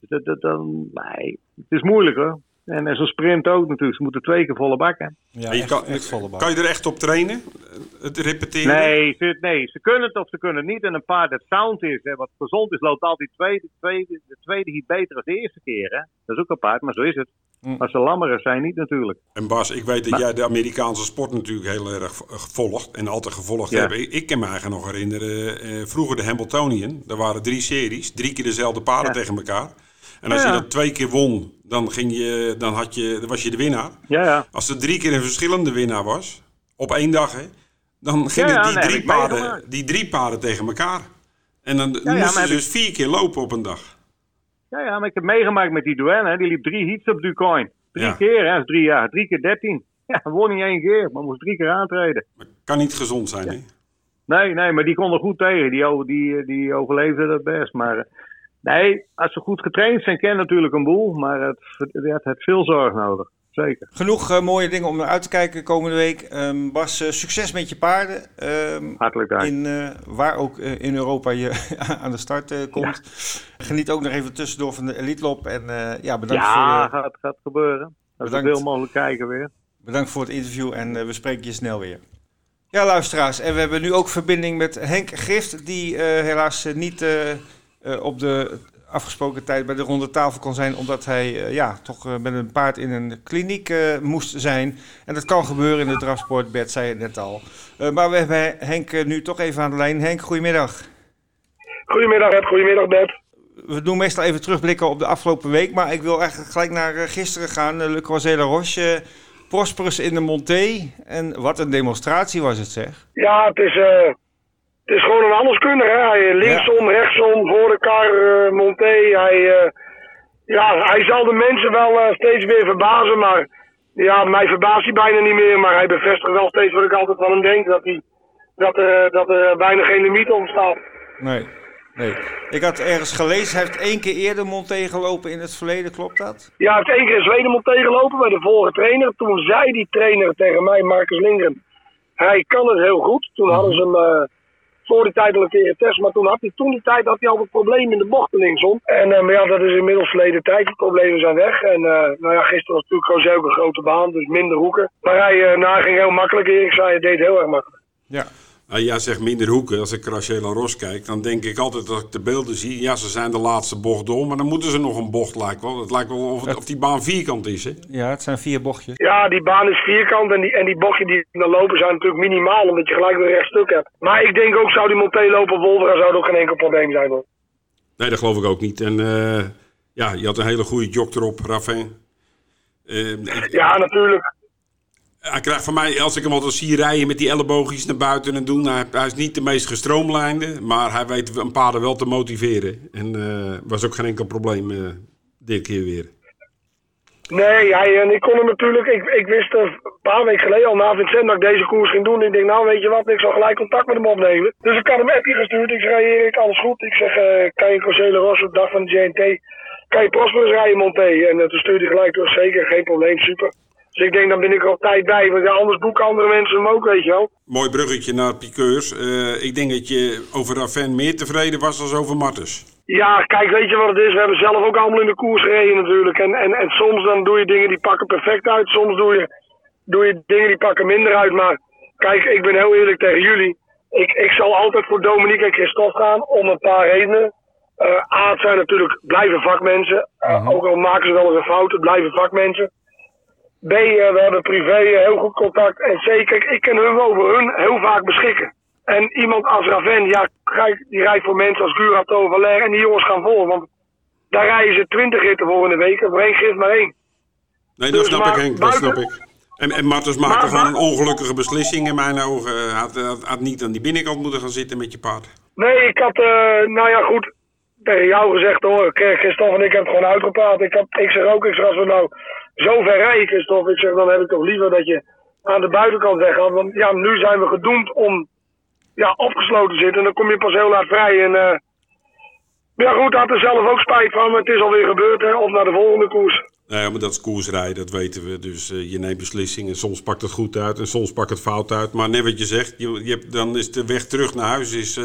Dus dat, dat, dan, nee, het is moeilijk hoor. En, en zo'n sprint ook natuurlijk. Ze moeten twee keer volle bakken. Ja, je echt, kan, echt volle bak. kan je er echt op trainen? Het repeteren? Nee ze, nee, ze kunnen het of ze kunnen het niet. En een paard dat sound is, hè, wat gezond is, loopt altijd tweede, tweede, de tweede hier beter dan de eerste keer. Hè? Dat is ook een paard, maar zo is het. Mm. Maar ze lammeren zijn niet natuurlijk. En Bas, ik weet dat jij de Amerikaanse sport natuurlijk heel erg gevolgd en altijd gevolgd Ja. hebt. Ik, ik kan me eigenlijk nog herinneren, eh, vroeger de Hamiltonian, er waren drie series, drie keer dezelfde paarden Ja. tegen elkaar. En als Ja. je dat twee keer won, dan, ging je, dan, had je, dan was je de winnaar. Ja, ja. Als er drie keer een verschillende winnaar was, op één dag, hè, dan gingen Ja, die, nee, drie paarden, die drie paarden tegen elkaar. En dan moesten ze dus vier keer lopen op een dag. Ja, ja, maar ik heb meegemaakt met die Duane. Hè. Die liep drie heats op Ducoin. Drie keer, hè. Drie jaar. Drie keer dertien. Ja, won niet één keer, maar moest drie keer aantreden. Maar kan niet gezond zijn, hè? Nee, nee, maar die kon er goed tegen. Die, die, die overleefde dat best. Maar eh, nee, als ze goed getraind zijn, ken natuurlijk een boel. Maar het, het heeft veel zorg nodig. Zeker. Genoeg eh, mooie dingen om naar uit te kijken komende week. Ehm, Bas, eh, succes met je paarden. Ehm, Hartelijk dank. in, eh, waar ook in Europa je aan de start komt. Geniet ook nog even tussendoor van de Elite Lop. En ja, bedankt, ja, voor, eh, gaat, gaat gebeuren. Dat we bedankt. veel mogelijk kijken weer. bedankt voor het interview en we spreken je snel weer. Ja, luisteraars. En we hebben nu ook verbinding met Henk Gift, die helaas niet eh, op de afgesproken tijd bij de ronde tafel kon zijn, omdat hij eh, ja, toch eh, met een paard in een kliniek moest zijn. En dat kan gebeuren in de drafsport, Bert zei het net al. Maar we hebben Henk nu toch even aan de lijn. Henk, goedemiddag. Goedemiddag Ed, goedemiddag Bert. We doen meestal even terugblikken op de afgelopen week, maar ik wil eigenlijk gelijk naar gisteren gaan. Le Croisé La Roche, Prosperous in de Monté. En wat een demonstratie was het zeg. Ja, het is, het is gewoon een alleskunner. Hè? Hij, linksom, rechtsom, voor de kar, eh, monté. Hij, eh, ja, hij zal de mensen wel eh, steeds weer verbazen, maar ja, mij verbaast hij bijna niet meer. Maar hij bevestigt wel steeds wat ik altijd van hem denk, dat, hij, dat, er, dat er bijna geen limiet ontstaat. Nee, nee. Ik had ergens gelezen, hij heeft één keer eerder Monté gelopen in het verleden, klopt dat? Ja, hij heeft één keer in Zweden monté gelopen bij de vorige trainer. Toen zei die trainer tegen mij, Marcus Lindgren, hij kan het heel goed. Toen hadden ze hem eh, voor die tijd al een keer getest, maar toen had hij toen die tijd had hij al een probleem in de bochten linksom. En eh, maar ja, dat is inmiddels verleden tijd. Die problemen zijn weg. En eh, nou ja, gisteren was natuurlijk José ook een grote baan, dus minder hoeken. Maar hij, nou, hij ging heel makkelijk. Erik zei, hij deed heel erg makkelijk. Ja. Ah, jij zegt minder hoeken. Als ik Craché La Ros kijk, dan denk ik altijd dat ik de beelden zie. Ja, ze zijn de laatste bocht door, maar dan moeten ze nog een bocht, lijkt wel. Het lijkt wel of, het- of die baan vierkant is, hè? Ja, het zijn vier bochtjes. Ja, die baan is vierkant en die, en die bochtje die dan lopen zijn natuurlijk minimaal, omdat je gelijk weer een rechtstuk hebt. Maar ik denk ook, zou die monté lopen op Wolvera, zou het ook geen enkel probleem zijn hoor. Nee, dat geloof ik ook niet. En eh, ja, je had een hele goede jog erop, Raffin. Eh, ik- Ja, natuurlijk. Hij krijgt van mij, als ik hem altijd zie rijden met die elleboogjes naar buiten en doen. Hij, is niet de meest gestroomlijnde, maar hij weet een paarden wel te motiveren. En eh was ook geen enkel probleem eh, dit keer weer. Nee, hij, en ik kon hem natuurlijk, ik, ik wist een paar weken geleden al na Vincent dat ik deze koers ging doen. Ik denk, nou weet je wat, ik zal gelijk contact met hem opnemen. Dus ik had hem appje gestuurd. Ik zei, Erik, alles goed. Ik zeg, eh, kan je Cosele Ros op dag van de JNT, kan je Prosperous rijden, Monté? En eh, toen stuurde hij gelijk door, zeker, geen probleem, super. Dus ik denk, dan ben ik er op tijd bij, want ja, anders boeken andere mensen hem ook, weet je wel. Mooi bruggetje naar piqueurs. Eh, ik denk dat je over Raven meer tevreden was dan over Martens. Ja, kijk, weet je wat het is? We hebben zelf ook allemaal in de koers gereden natuurlijk. En, en, en soms dan doe je dingen die pakken perfect uit. Soms doe je, doe je dingen die pakken minder uit. Maar kijk, ik ben heel eerlijk tegen jullie. Ik, ik zal altijd voor Dominique en Christophe gaan om een paar redenen. Eh A, het zijn natuurlijk blijven vakmensen. Eh, Ook al maken ze wel eens een fout, het blijven vakmensen. B, eh, we hebben privé eh, heel goed contact. En C, kijk, ik kan hun over hun heel vaak beschikken. En iemand als Raven, ja, die rijdt voor mensen als Curato, Valer en die jongens gaan vol. Want daar rijden ze twintig ritten voor in de week. Of één geeft maar één. Nee, dat Dus snap ik, Henk. Dat snap ik. En, en Martens maakte gewoon een ongelukkige beslissing in mijn ogen. Hij had, had, had niet aan die binnenkant moeten gaan zitten met je paard. Nee, ik had, eh, nou ja, goed, tegen jou gezegd hoor. Christophe en ik hebben het gewoon uitgepraat. Ik, had, ik zeg ook, ik zeg, als we nou zo ver rijden, Christophe, ik zeg, dan heb ik toch liever dat je aan de buitenkant weggaat. Want ja, nu zijn we gedoemd om ja, opgesloten te zitten. En dan kom je pas heel laat vrij. En eh, ja, goed, had er zelf ook spijt van. Maar het is alweer gebeurd, hè. Of naar de volgende koers. Nee, maar dat is koersrijden, dat weten we. Dus eh, je neemt beslissingen. Soms pakt het goed uit en soms pakt het fout uit. Maar net wat je zegt, je, je hebt, dan is de weg terug naar huis is, eh,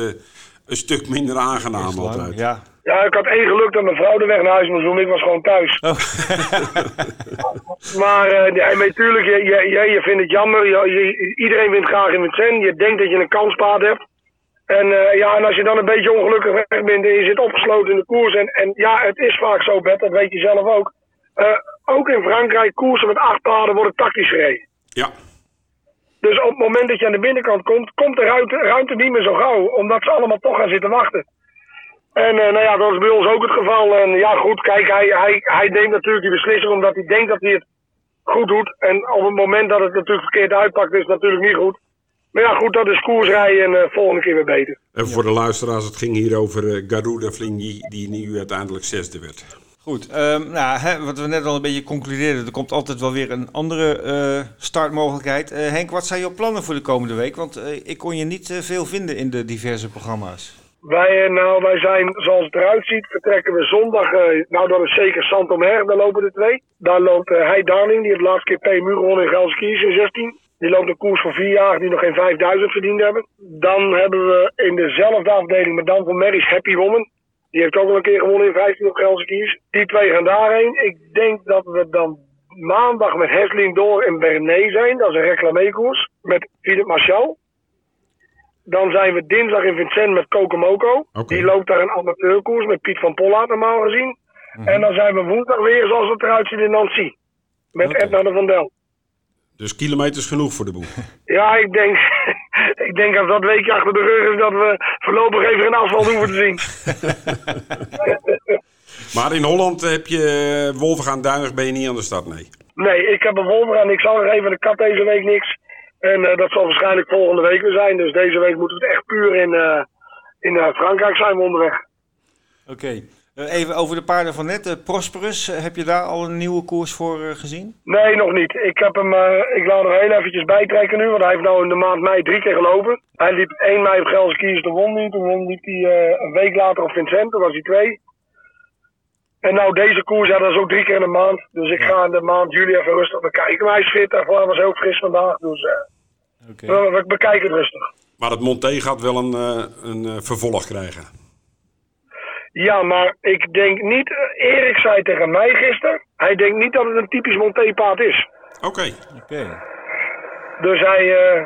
een stuk minder aangenaam altijd. Ja. Ja, ik had één geluk dat mijn vrouw de weg naar huis moest doen. Ik was gewoon thuis. Oh. Maar uh, ja, maar natuurlijk, je, je, je, je vindt het jammer. Je, je, iedereen wint graag in Vincent. Je denkt dat je een kanspaard hebt. En, uh, ja, en als je dan een beetje ongelukkig weg bent en je zit opgesloten in de koers. En, en ja, het is vaak zo, Bert, dat weet je zelf ook. Uh, ook in Frankrijk, koersen met acht paarden worden tactisch gereden. Ja. Dus op het moment dat je aan de binnenkant komt, komt de ruimte, ruimte niet meer zo gauw. Omdat ze allemaal toch gaan zitten wachten. En uh, nou ja, dat is bij ons ook het geval. En ja, goed, kijk, hij, hij, hij neemt natuurlijk die beslissing omdat hij denkt dat hij het goed doet. En op het moment dat het natuurlijk verkeerd uitpakt, is het natuurlijk niet goed. Maar ja, goed, dat is koersrijden en uh, volgende keer weer beter. En voor de luisteraars, het ging hier over uh, Garuda Fligny, die nu uiteindelijk zesde werd. Goed, ehm, nou, hè, wat we net al een beetje concludeerden, er komt altijd wel weer een andere eh, startmogelijkheid. Eh, Henk, wat zijn jouw plannen voor de komende week? Want eh, ik kon je niet veel vinden in de diverse programma's. Wij, nou, wij zijn, zoals het eruit ziet, vertrekken we zondag. nou, dat is zeker Santomer, daar lopen er twee. Daar loopt Hij Darling, die heeft de laatste keer PMU gewonnen in Gelsenkirchen in 16. Die loopt een koers voor vier jaar die nog geen 5000 verdiend hebben. Dan hebben we in dezelfde afdeling, maar dan voor Mary's Happy Woman. Die heeft ook al een keer gewonnen in 15 op Gelsenkirchen. Die twee gaan daarheen. Ik denk dat we dan maandag met Hesling door in Bernay zijn. Dat is een reclameekoers met Philip Marchal. Dan zijn we dinsdag in Vincent met Kokomoko. Die loopt daar een amateurkoers met Piet van Pollaert normaal gezien. En dan zijn we woensdag weer zoals het eruit ziet in Nancy. Met. Edna de Van Del. Dus kilometers genoeg voor de boel. Ja, ik denk, ik denk als dat weekje achter de rug is dat we voorlopig even geen asfalt hoeven te zien. Maar in Holland heb je uh, Wolvergaan Duinig ben je niet aan de start, nee. Nee, ik heb een Wolver en ik zal er even de kat deze week niks. En eh, dat zal waarschijnlijk volgende week weer zijn. Dus deze week moeten we het echt puur in, eh, in eh, Frankrijk zijn we onderweg. Oké, Eh, even over de paarden van net. Eh, Prosperus, eh, heb je daar al een nieuwe koers voor eh, gezien? Nee, nog niet. Ik, heb hem, eh, ik laat hem heel eventjes bijtrekken nu, want hij heeft nou in de maand mei drie keer gelopen. Hij liep 1 mei op Gelsenkirchen, toen won hij. Toen won- liep hij eh, een week later op Vincent, toen was hij twee. En nou deze koers, ja, dat is ook drie keer in de maand. Dus ik ga in de maand juli even rustig bekijken. Maar hij is fit, daarvoor was hij ook fris vandaag. Dus eh, Oké. we, we bekijken het rustig. Maar het Monté gaat wel een, eh, een eh, vervolg krijgen. Ja, maar ik denk niet, eh, Erik zei tegen mij gisteren, hij denkt niet dat het een typisch Monté-paard is. Oké. Oké. Dus hij, eh,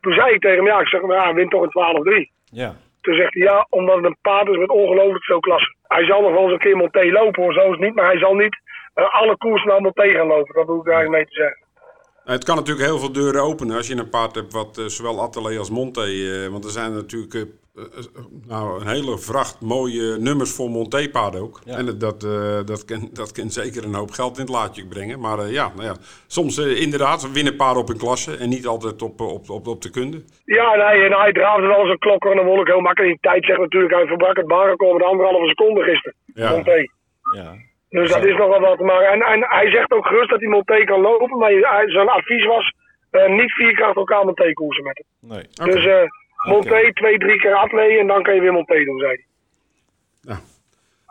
toen zei ik tegen hem, ja, ik zeg, ja, hij wint toch een 12-3. Ja. Toen zegt hij ja, omdat het een paard is met ongelooflijk veel klasse. Hij zal nog wel eens een keer Monté lopen hoor, zo is het niet. Maar hij zal niet eh, alle koersen naar Monté gaan lopen. Dat hoef ik eigenlijk mee te zeggen. Nou, Het kan natuurlijk heel veel deuren openen als je een paard hebt wat eh, zowel Atelier als Monté. eh, want er zijn natuurlijk eh, nou, een hele vracht mooie nummers voor Monté-paarden ook. Ja. En dat, dat, eh, dat, kan, dat kan zeker een hoop geld in het laadje brengen. Maar eh, ja, nou ja, soms inderdaad winnen paarden op hun klasse en niet altijd op, op, op, op de kunde. Ja, en hij, en hij draafde wel eens een klokker en dan won ik heel makkelijk. Die tijd zegt natuurlijk, hij verbrak het baanrecord met anderhalve seconde gisteren. Ja. Monté. Ja. Dus dat is nog wel wat te maken. En, en hij zegt ook gerust dat hij Monté kan lopen. Maar zijn advies was eh, niet vier keer achter elkaar Monté koersen met hem. Nee. Dus eh Monté, twee, drie keer atlee en dan kan je weer Monté doen, zei hij. Nou,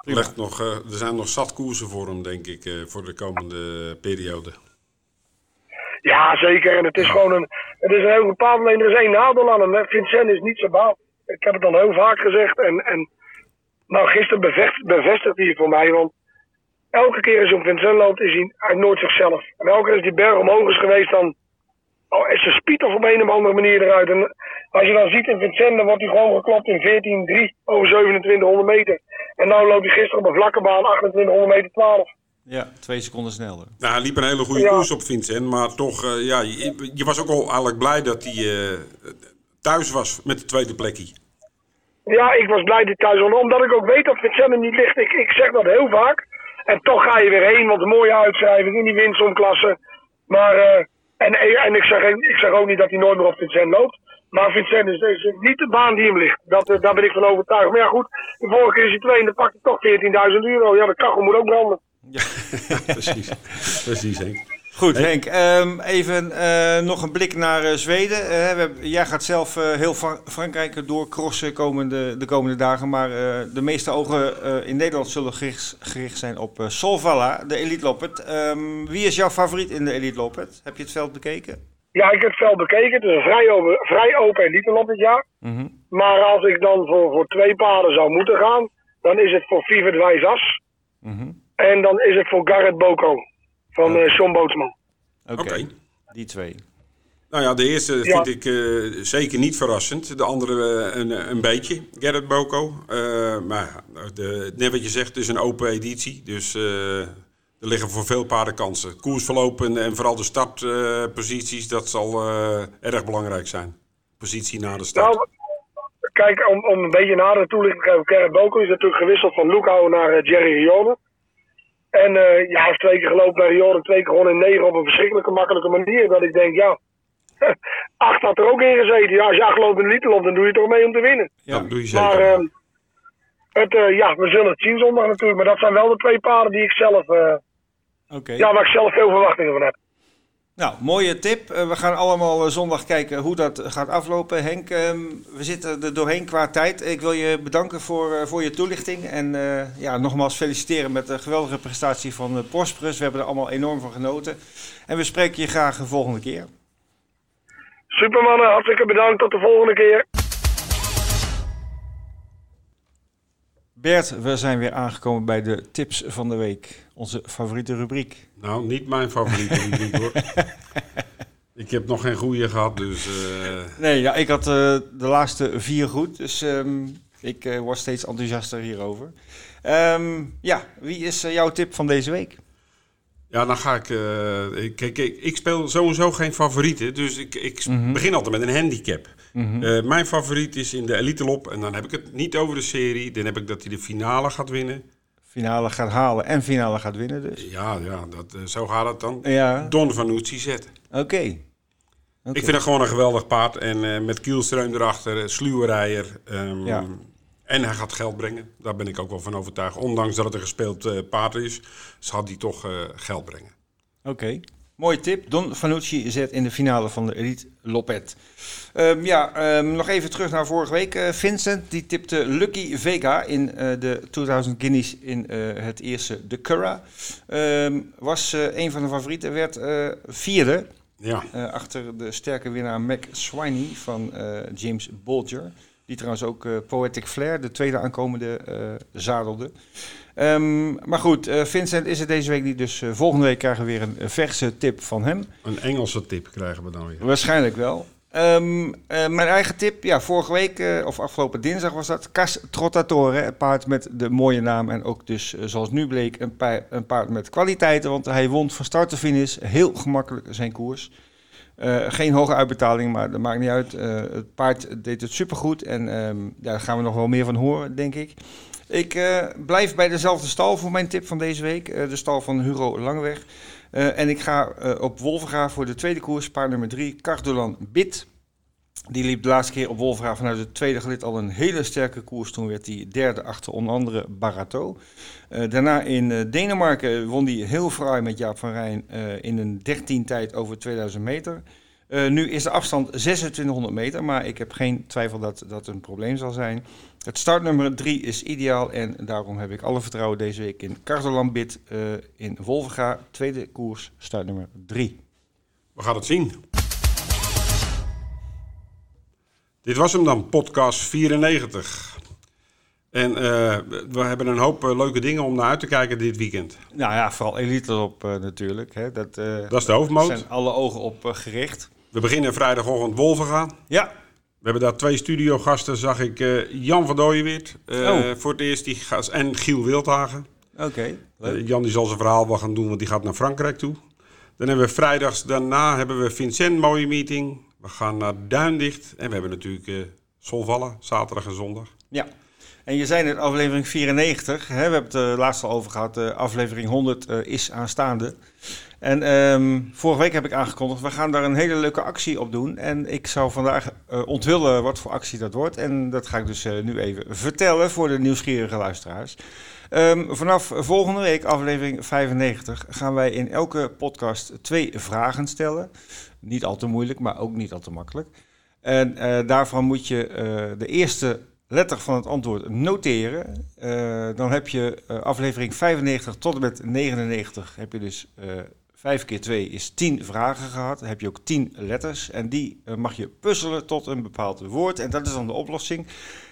er, ligt nog, eh, er zijn nog zat koersen voor hem, denk ik, eh, voor de komende periode. Ja, zeker. En het is gewoon een, het is een heel bepaald alleen. Er is één nadeel aan hem. Hè. Vincent is niet zo baal. Ik heb het al heel vaak gezegd. En, en nou, gisteren bevestigt, bevestigt hij het voor mij. Want elke keer als hij op Vincent loopt, is hij, hij nooit zichzelf. En elke keer als die berg omhoog is geweest, dan oh, is zijn speed er op een of andere manier eruit. En als je dan ziet in Vincent, dan wordt hij gewoon geklopt in 14-3 over 2700 meter. En nou loopt hij gisteren op een vlakke baan 2800 meter 12. Ja, twee seconden sneller. Nou, hij liep een hele goede Ja. koers op Vincent, maar toch, eh, ja, je, je was ook al eigenlijk blij dat hij eh, thuis was met de tweede plekje. Ja, ik was blij dat hij thuis was. Omdat ik ook weet dat Vincent er niet ligt. Ik, ik zeg dat heel vaak. En toch ga je weer heen, want een mooie uitschrijving in die winstomklasse. Maar, eh, en, en ik, zeg, ik zeg ook niet dat hij nooit meer op Vincent loopt. Maar Vincent is, niet de baan die hem ligt. Dat, eh, daar ben ik van overtuigd. Maar ja, goed. De vorige keer is hij twee en dan pakt hij toch 14.000 euro. Ja, de kachel moet ook branden. Precies, precies Henk. Goed, Henk. ehm, even eh, nog een blik naar eh, Zweden. Eh, we hebben- jij gaat zelf eh, heel Fra- Frankrijk doorcrossen komende, de komende dagen. Maar eh, de meeste ogen eh, in Nederland zullen gericht, gericht zijn op eh, Solvalla, de Elite Loppet. Ehm, wie is jouw favoriet in de Elite Loppet? Heb je het veld bekeken? Ja, ik heb het veld bekeken. Het is een vrij open, vrij open elite dit jaar. Mhm. Maar als ik dan voor, voor twee paarden zou moeten gaan, dan is het voor Vivet Wijsas. Mhm. En dan is het voor Garrett Boko van Oké. eh John Bootsman. Oké, die twee. Nou ja, de eerste Ja. vind ik eh, zeker niet verrassend. De andere eh, een, een beetje, Gerrit Boko. Eh, maar de, net wat je zegt, het is een open editie. Dus eh, er liggen voor veel paarden kansen. Koersverloop en, en vooral de startposities, dat zal eh, erg belangrijk zijn. Positie na de start. Nou, kijk, om, om een beetje nader toelichting te geven. Gerrit Boko is natuurlijk gewisseld van Lukau naar Jerry Rione. En eh, ja, heeft twee keer gelopen bij Rione, twee keer gewoon in negen op een verschrikkelijke makkelijke manier. Dat ik denk, ja, acht had er ook in gezeten. Ja, als je acht loopt in loopt, dan doe je toch mee om te winnen. dat doe je zeker. Maar ehm, Het, eh, ja, we zullen het zien zondag natuurlijk. Maar dat zijn wel de twee paarden die ik zelf, eh, Oké. ja, waar ik zelf veel verwachtingen van heb. Nou, mooie tip. Eh, we gaan allemaal eh, zondag kijken hoe dat gaat aflopen. Henk, ehm, we zitten er doorheen qua tijd. Ik wil je bedanken voor, eh, voor je toelichting. En ja, nogmaals feliciteren met de geweldige prestatie van Prosperus. We hebben er allemaal enorm van genoten. En we spreken je graag de volgende keer. Supermannen, hartstikke bedankt. Tot de volgende keer. Bert, we zijn weer aangekomen bij de tips van de week. Onze favoriete rubriek. Nou, niet mijn favoriete rubriek hoor. Ik heb nog geen goede gehad, dus... eh, Nee, ja, ik had eh, de laatste vier goed. Dus ehm, ik eh, word steeds enthousiaster hierover. Ehm, ja, wie is jouw tip van deze week? Ja, dan ga ik. ik- Kijk, ik, ik speel sowieso geen favorieten. Dus ik, ik Mhm. begin altijd met een handicap. Eh, mijn favoriet is in de Elite Lop. En dan heb ik het niet over de serie. Dan heb ik dat hij de finale gaat winnen. Finale gaat halen en finale gaat winnen dus. Ja, ja dat, eh, zo gaat het dan. Ja, Don van Oetsi zet. oké. Ik vind het gewoon een geweldig paard. En eh, met Kielstreum erachter, eh, sluwe rijder. ehm, Ja. En hij gaat geld brengen. Daar ben ik ook wel van overtuigd. Ondanks dat het een gespeeld paard is, zal hij toch geld brengen. Oké, mooie tip. Don Fanucci zet in de finale van de Elite Lopet. Ehm, ja, ehm, nog even terug naar vorige week. Eh, Vincent die tipte Lucky Vega in eh, de 2000 Guineas in eh, het eerste De Curra. Ehm, was een van de favorieten, werd vierde. Ja. achter de sterke winnaar Mac Swiney van James Bolger. Die trouwens ook Poetic Flair, de tweede aankomende, zadelde. Ehm, maar goed, eh, Vincent is er deze week niet. Dus eh, volgende week krijgen we weer een eh, verse tip van hem. Een Engelse tip krijgen we dan weer. Waarschijnlijk wel. Ehm, eh, mijn eigen tip, ja, vorige week, of afgelopen dinsdag was dat, Cas Trottatore. Het paard met de mooie naam en ook dus, zoals nu bleek, een, pa- een paard met kwaliteiten. Want hij won van start tot finish heel gemakkelijk zijn koers. Geen hoge uitbetaling, maar dat maakt niet uit. Het paard deed het supergoed en ehm, daar gaan we nog wel meer van horen, denk ik. Ik eh, blijf bij dezelfde stal voor mijn tip van deze week. eh, de stal van Hugo Langeweg. Eh, en ik ga op Wolvenga voor de tweede koers, paard nummer 3, Cardolan Bit. Die liep de laatste keer op Wolvenga vanuit het tweede gelid al een hele sterke koers. Toen werd hij derde achter onder andere Barato. Daarna in Denemarken won hij heel fraai met Jaap van Rijn in een 13 tijd over 2000 meter. Eh, nu is de afstand 2600 meter, maar ik heb geen twijfel dat dat een probleem zal zijn. Het startnummer 3 is ideaal en daarom heb ik alle vertrouwen deze week in Cardelambit eh in Wolvenga. Tweede koers, startnummer 3. We gaan het zien. Dit was hem dan, podcast 94. En eh, we hebben een hoop leuke dingen om naar uit te kijken dit weekend. Nou ja, vooral elite op natuurlijk. Hè. Dat, Dat is de hoofdmoot. zijn alle ogen op gericht. We beginnen vrijdagochtend Wolvenga. Ja, We hebben daar twee studiogasten, zag ik eh, Jan van Dooyeweert eh, Oh. voor het eerst die gaat, en Giel Wildhagen. oké. Eh, Jan die zal zijn verhaal wel gaan doen, want die gaat naar Frankrijk toe. Dan hebben we vrijdags daarna hebben we Vincent, mooie meeting. We gaan naar Duindicht en we hebben natuurlijk Solvallen, zaterdag en zondag. Ja. En je zei net aflevering 94. Hè, we hebben het er laatst al over gehad. eh, aflevering 100 eh, is aanstaande. En ehm, vorige week heb ik aangekondigd, we gaan daar een hele leuke actie op doen. En ik zou vandaag onthullen wat voor actie dat wordt. En dat ga ik dus nu even vertellen voor de nieuwsgierige luisteraars. Ehm, vanaf volgende week, aflevering 95, gaan wij in elke podcast twee vragen stellen. Niet al te moeilijk, maar ook niet al te makkelijk. En daarvan moet je de eerste letter van het antwoord noteren. Eh, dan heb je eh, aflevering 95 tot en met 99 heb je dus eh 5 keer 2 is 10 vragen gehad. Dan heb je ook 10 letters en die mag je puzzelen tot een bepaald woord. En dat is dan de oplossing.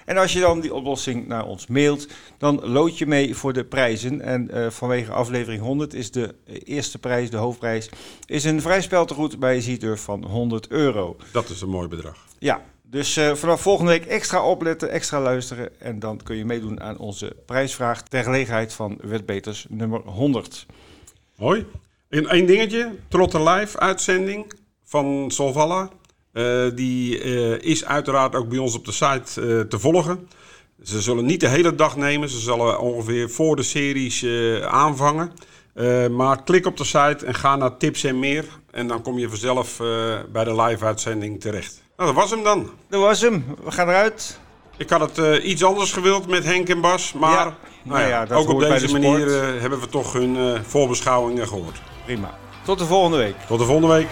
En als je dan die oplossing naar ons mailt, dan lood je mee voor de prijzen. En vanwege aflevering 100 is de eerste prijs, de hoofdprijs, is een vrij speltegoed bij Zieturf van 100 euro. Dat is een mooi bedrag. Ja, dus eh, vanaf volgende week extra opletten, extra luisteren. En dan kun je meedoen aan onze prijsvraag ter gelegenheid van Wetbeters nummer 100. Mooi. En één dingetje, Trotter Live uitzending van Solvalla. Eh, die eh, is uiteraard ook bij ons op de site te volgen. Ze zullen niet de hele dag nemen, ze zullen ongeveer voor de series aanvangen. Maar klik op de site en ga naar tips en meer. En dan kom je vanzelf eh, bij de live uitzending terecht. Nou, dat was hem dan. Dat was hem. We gaan eruit. Ik had het eh, iets anders gewild met Henk en Bas, maar Ja. nou Nou ja, ook op deze de manier eh, hebben we toch hun eh, voorbeschouwingen gehoord. Prima. Tot de volgende week. Tot de volgende week.